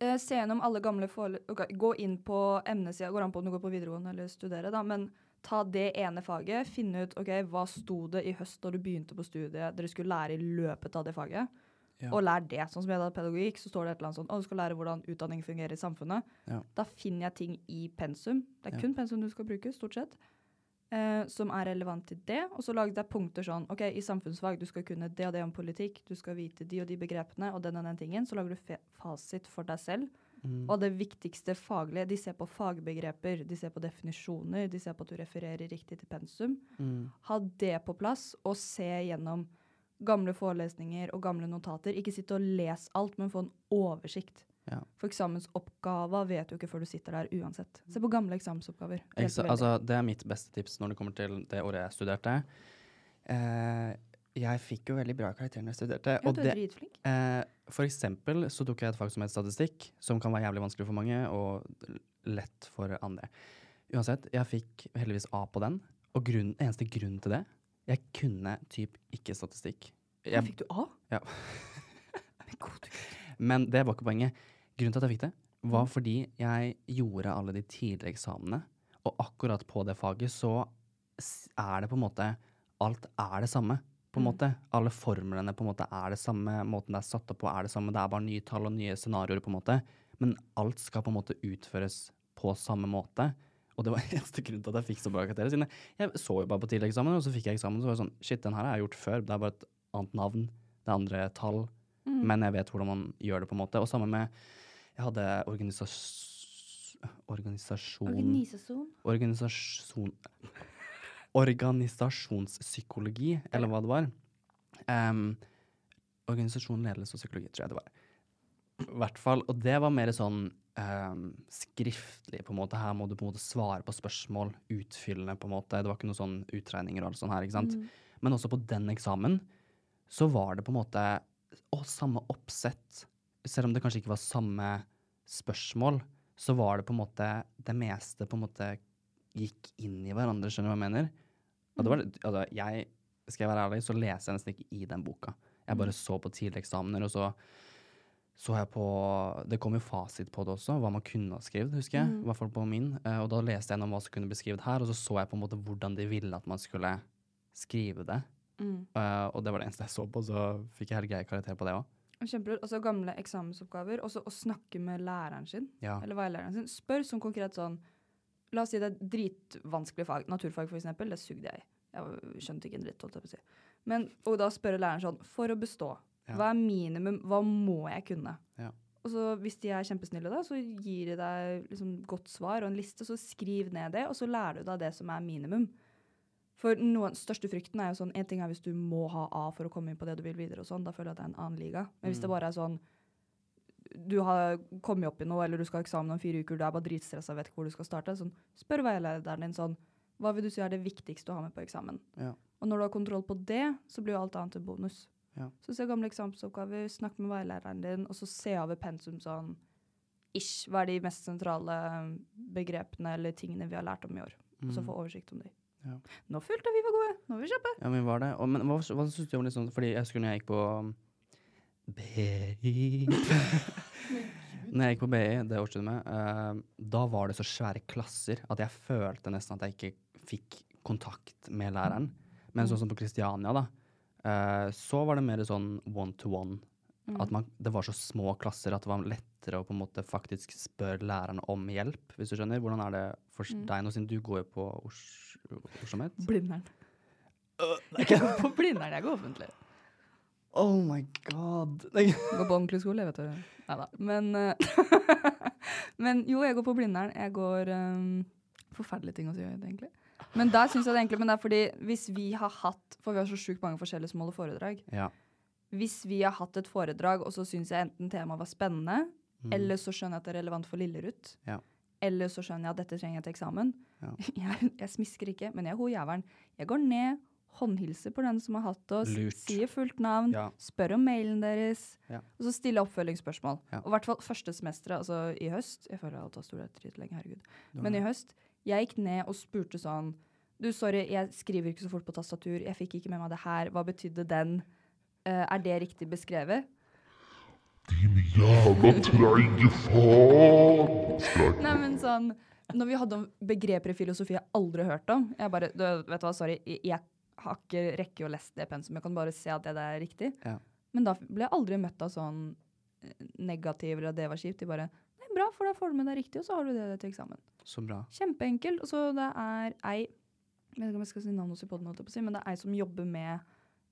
S3: Uh, se gjennom alle gamle forele... okay, Gå inn på emnesida. Går an på om du går på videregående eller studerer, da. Men ta det ene faget. Finne ut ok, hva sto det i høst da du begynte på studiet dere skulle lære i løpet av det faget.
S2: Ja.
S3: Og lær det. Sånn som jeg hadde pedagogikk, så står det et eller annet sånn Å, du skal lære hvordan utdanning fungerer i samfunnet.
S2: Ja.
S3: Da finner jeg ting i pensum. Det er
S2: Ja.
S3: kun pensum du skal bruke, stort sett. eh, som er relevant til det. Og så lagde jeg punkter sånn OK, i samfunnsfag du skal kunne det og det om politikk, du skal vite de og de begrepene og den og den tingen. Så lager du fasit for deg selv.
S2: Mm.
S3: Og det viktigste faglige, de ser på fagbegreper, de ser på definisjoner, de ser på at du refererer riktig til pensum.
S2: Mm.
S3: Ha det på plass, og se gjennom gamle forelesninger og gamle notater. Ikke sitte og les alt, men få en oversikt.
S2: Ja.
S3: For eksamensoppgaver vet du ikke før du sitter der uansett. Se på gamle eksamensoppgaver.
S2: Eksa, altså, det er mitt beste tips når det kommer til det året jeg studerte. Eh, jeg fikk jo veldig bra karakterer når jeg studerte.
S3: ja, du er dritflink.
S2: Eh, for eksempel så tok jeg et fag som het statistikk, som kan være jævlig vanskelig for mange, og lett for andre. Uansett, jeg fikk heldigvis A på den, og grunn, eneste grunnen til det, jeg kunne typ ikke statistikk. Jeg,
S3: fikk du A?
S2: Ja.
S3: Men god,
S2: men det var ikke poenget. Grunnen til at jeg fikk det,
S3: Mm.
S2: var fordi jeg gjorde alle de tidligere eksamene, og akkurat på det faget så er det på en måte Alt er det samme, på en
S3: Mm.
S2: måte. Alle formlene på en måte er det samme, måten det er satt opp på er det samme. Det er bare nye tall og nye scenarioer, på en måte. Men alt skal på en måte utføres på samme måte. Og det var eneste grunn til at jeg fikk så bra karakterer. Siden jeg så jo bare på tidligere eksamen, og så fikk jeg eksamen, og så var det sånn Shit, den her har jeg gjort før. Det er bare et annet navn. Det er andre tall.
S3: Mm.
S2: Men jeg vet hvordan man gjør det, på en måte. Og sammen med Jeg hadde organisas organisasjon
S3: Organisasjon.
S2: Organisasjon Organisasjonspsykologi, eller hva det var. Um, organisasjon, ledelse og psykologi, tror jeg det var. I hvert fall. Og det var mer sånn um, skriftlig, på en måte. Her må du på en måte svare på spørsmål. Utfyllende, på en måte. Det var ikke noen sånn utregninger og alt sånt her, ikke sant.
S3: Mm.
S2: Men også på den eksamen så var det på en måte å, samme oppsett. Selv om det kanskje ikke var samme spørsmål, så var det på en måte Det meste på en måte gikk inn i hverandre, skjønner du hva jeg mener? Var, altså, jeg, skal jeg være ærlig, så leser jeg nesten ikke i den boka. Jeg bare så på tidligere eksamener, og så så jeg på Det kom jo fasit på det også, hva man kunne ha skrevet, husker jeg. I hvert fall på min. Eh, og da leste jeg gjennom hva som kunne bli skrevet her, og så så jeg på en måte hvordan de ville at man skulle skrive det.
S3: Mm.
S2: Uh, og det var det eneste jeg så på, så fikk jeg helt grei karakter på det òg.
S3: Kjempelurt. Og så gamle eksamensoppgaver. Og så å snakke med læreren sin.
S2: Ja.
S3: Eller veilederen sin. Spør sånn konkret sånn La oss si det er dritvanskelig fag. Naturfag, for eksempel. Det sugde jeg i. Jeg skjønte ikke en dritt, holdt jeg på å si. Men, og da spørre læreren sånn For å bestå,
S2: Ja.
S3: hva er minimum? Hva må jeg kunne?
S2: Ja.
S3: Og så hvis de er kjempesnille, da, så gir de deg liksom godt svar og en liste, så skriv ned det, og så lærer du deg det som er minimum. For noen største frykten er jo sånn En ting er hvis du må ha A for å komme inn på det du vil videre, og sånn, da føler jeg at det er en annen liga. Men hvis det bare er sånn du har kommet opp i noe, eller du skal ha eksamen om fire uker, du er bare dritstressa og vet ikke hvor du skal starte, sånn, spør veilederen din sånn Hva vil du si er det viktigste å ha med på eksamen?
S2: Ja.
S3: Og når du har kontroll på det, så blir jo alt annet en bonus.
S2: Ja.
S3: Så se gamle eksamensoppgaver, snakk med veilederen din, og så se over pensum sånn ish. Hva er de mest sentrale begrepene eller tingene vi har lært om i år? Og så få oversikt om de.
S2: Mm. Ja.
S3: Nå følte jeg vi var gode. Nå vil vi kjøpe!
S2: Ja, men var det? Og, men hva, hva syns du om liksom, Fordi jeg husker når jeg gikk på um, BI Når jeg gikk på BI, det årsstudiet med, eh, da var det så svære klasser at jeg følte nesten at jeg ikke fikk kontakt med læreren. Men sånn som på Kristiania, da, eh, så var det mer sånn one to one. At man, det var så små klasser at det var lettere å på en måte faktisk spørre læreren om hjelp, hvis du skjønner. Hvordan er det for deg nå, siden du går jo på Ors Oslomet?
S3: Blindern. Jeg går på Blindern, jeg går offentlig.
S2: Oh my god.
S3: Går på ordentlig skole, vet du. Neida. Men, eh, men jo, jeg går på Blindern. Jeg går um, Forferdelige ting å si, egentlig. Men der synes jeg det egentlig, men det er fordi hvis vi har hatt For vi har så sjukt mange forskjellige som holder foredrag.
S2: Ja.
S3: Hvis vi har hatt et foredrag, og så syns jeg enten temaet var spennende, eller så skjønner jeg at det er relevant for Lillerud,
S2: Ja.
S3: eller så skjønner jeg at dette trenger jeg til eksamen.
S2: Ja.
S3: Jeg, jeg smisker ikke, men jeg er ho jævelen. Jeg går ned, håndhilser på den som har hatt oss,
S2: Lurt.
S3: sier fullt navn,
S2: Ja.
S3: spør om mailen deres,
S2: Ja.
S3: og så stille oppfølgingsspørsmål.
S2: Ja.
S3: Og i hvert fall første semesteret, altså i høst Jeg føler jeg har tatt storhet dritlenge, herregud. Men i høst, jeg gikk ned og spurte sånn Du, sorry, jeg skriver ikke så fort på tastatur. Jeg fikk ikke med meg det her. Hva betydde den? Uh, er det riktig beskrevet?
S1: Din jævla treige faen!
S3: Nei, men sånn Når vi hadde om begreper i filosofi jeg aldri har hørt om Jeg bare du, Vet du hva, sorry, jeg har ikke rekke å lese det pensum. Jeg kan bare se at det er riktig.
S2: Ja.
S3: Men da ble jeg aldri møtt av sånn eh, negativ eller at det var kjipt. De bare Nei, bra, for da får du med deg riktig, og så har du det til eksamen.
S2: Så bra.
S3: Kjempeenkelt. Og så det er ei Jeg vet ikke om jeg skal si navnet hos i si, men det er ei som jobber med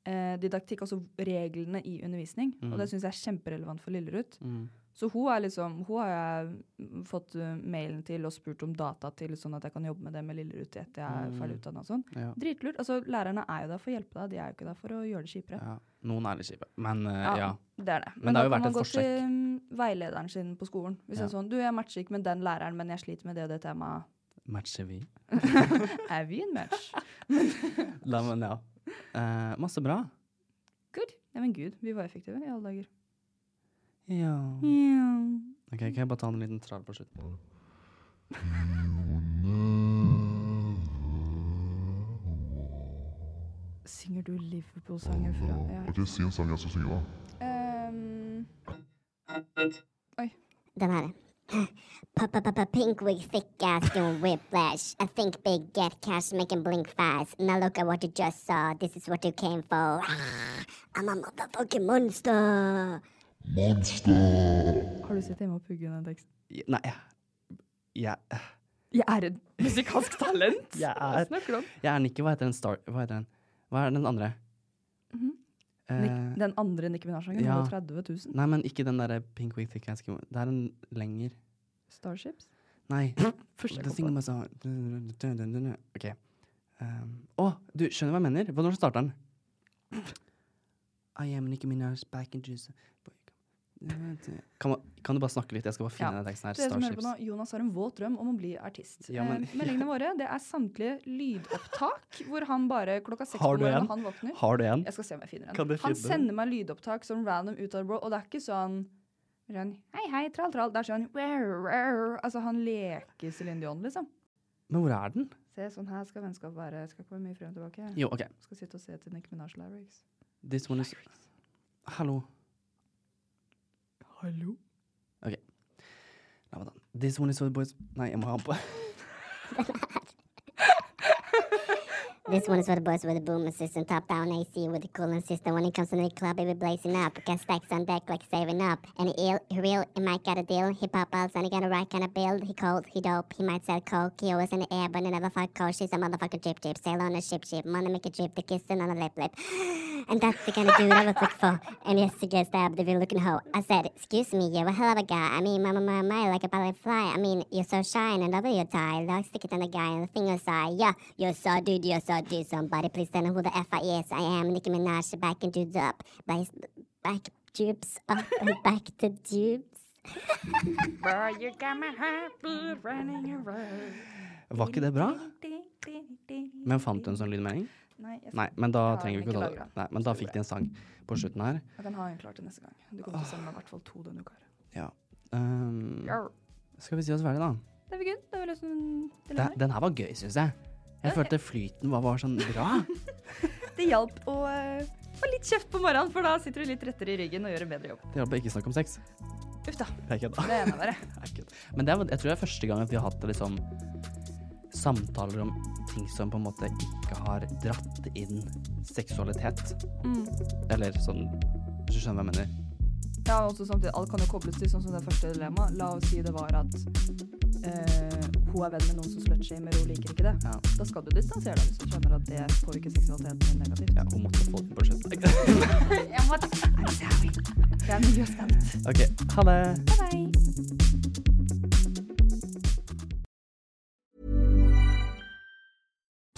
S3: eh, didaktikk, altså reglene i undervisning.
S2: Mm.
S3: Og det syns jeg er kjemperelevant for Lillerud.
S2: Mm.
S3: Så hun er liksom, hun har jeg mm, fått uh, mailen til og spurt om data til, sånn at jeg kan jobbe med det med Lillerud etter jeg er
S2: Mm.
S3: ferdig utdanna og sånn.
S2: Ja.
S3: Dritlurt. Altså, lærerne er jo der for å hjelpe deg, de er jo ikke der for å gjøre det kjipere.
S2: ja. Noen er litt kjipe, men uh,
S3: Ja,
S2: ja.
S3: Det er det.
S2: Men det har jo
S3: da kan man gå til mm, veilederen sin på skolen. Hvis
S2: Ja.
S3: er sånn, du, jeg matcher ikke med den læreren, men jeg sliter med det og det temaet.
S2: Matcher vi?
S3: Er vi en match?
S2: La, men ja. Uh, masse bra.
S3: Good. Ja, men gud, vi var effektive i alle dager.
S2: Ja.
S3: Ja.
S2: Ok, Kan jeg bare ta en liten trall på slutten?
S3: Synger du Liverpool-sanger fra ja.
S1: Ok, si en sang jeg skal synge, da.
S3: Ehm,
S4: Den her. Papa pink wig, thick ass, doing whiplash. I think big, get cash, make him blink fast. Now look at what you just saw. This is what you came for. I'm a motherfucking monster.
S1: Monster!
S3: Har du sett hjemme og pugge den teksten?
S2: Nei, jeg, jeg,
S3: Jeg er et musikalsk talent!
S2: Jeg
S3: Hva
S2: er-
S3: snakker du om?
S2: jeg er Nikki. Hva heter den? Star, hva heter den? Hva er den andre?
S3: Mm
S2: -hmm.
S3: Nick, den andre Nicki Minaj-sangen
S2: ja.
S3: har 30 000.
S2: Nei, men ikke den derre Pink Week Thick Ass Skin- Det er en lenger
S3: Starships?
S2: Nei. Det synger meg sånn OK. Um, Å, du skjønner hva jeg mener? Når starter den? I am Nicki Minaj back in juice. Kan, kan du bare snakke litt? Jeg skal bare finne
S3: Ja.
S2: den teksten her.
S3: Til som på nå, Jonas har en våt drøm om å bli artist.
S2: Ja, men-
S3: eh, meldingene våre det er samtlige lydopptak hvor han bare klokka seks på morgenen
S2: en?
S3: han våkner
S2: Har du en?
S3: Jeg skal se om jeg finner en. Han sender meg lydopptak sånn random ut av det blå, og det er ikke sånn Hei, hei, trall, trall. Det er sånn. Altså, han leker Céline Dion, liksom.
S2: Men hvor er den?
S3: Se, sånn her skal vennskap være. Skal ikke være mye frem og tilbake.
S2: Jo, OK.
S3: Skal sitte og se til Nick Minaj lyrics.
S2: This one is Hallo.
S3: Hallo?
S2: OK. La meg ta den. This one is for the boys Nei, jeg må ha den på.
S4: This one is for the boys with the boomer system, top down AC with the cooling system. When it comes to the club, it be blazing up. Got stacks on deck like saving up. And he ill, he real, he might got a deal. Hip hop balls and he got a right kind of build. He cold, he dope, he might sell coke. He always in the air, but he never fuck cold. She's a motherfucker drip drip. Sail on a ship ship. Money make a drip, the kissing on a lip lip. And that's the kind of dude I was like for. And yes, to get stabbed, the looking hoe. I said, excuse me, you're a hell of a guy. I mean, my, my, my, like a butterfly. I mean, you're so shy and love your tie. Like stick it on the guy and the finger side. Yeah, you're so dude, you're so dude. Somebody please tell me who the F I is. I am Nicki Minaj, back into the up. Back, back tubes up and back to tubes.
S2: Var ikke det bra? Men fant du en sånn lydmelding?
S3: Nei,
S2: Nei, men da trenger vi ikke
S3: å
S2: ta det. Nei, men da fikk de en sang på slutten her.
S3: Ja, den har jeg klart til neste gang. Du kommer til å sende meg i hvert fall to denne uka.
S2: Ja. Um, skal vi si oss ferdig, da?
S3: Det var good. Det var liksom det,
S2: Det, den her var gøy, syns jeg. Jeg følte flyten var bare sånn bra.
S3: det hjalp å eh, få litt kjeft på morgenen, for da sitter du litt rettere i ryggen og gjør en bedre jobb.
S2: Det hjalp å ikke snakke om sex.
S3: Uff da.
S2: Jeg kødda.
S3: Det er.
S2: Jeg. Men det er, jeg tror det er første gang at vi har hatt liksom samtaler om ting som på en måte ikke har dratt inn seksualitet.
S3: Mm.
S2: Eller sånn Hvis du skjønner hva jeg mener?
S3: Ja, og også samtidig, alt kan jo kobles til sånn som det første dilemmaet. La oss si det var at eh, hun er venn med noen som slutshamer, og hun liker ikke det.
S2: Ja.
S3: Da skal du distansere deg hvis du skjønner at det påvirker seksualiteten din negativt.
S2: ja hun måtte få den på slutten.
S3: Jeg måtte Jeg. Det er mye stemt.
S2: OK, ha det.
S3: Bye bye.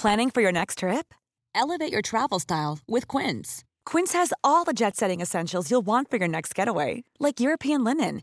S6: Planning for your next trip? Elevate your travel style with Quince. Quince has all the jet setting essentials you'll want for your next getaway, like European linen,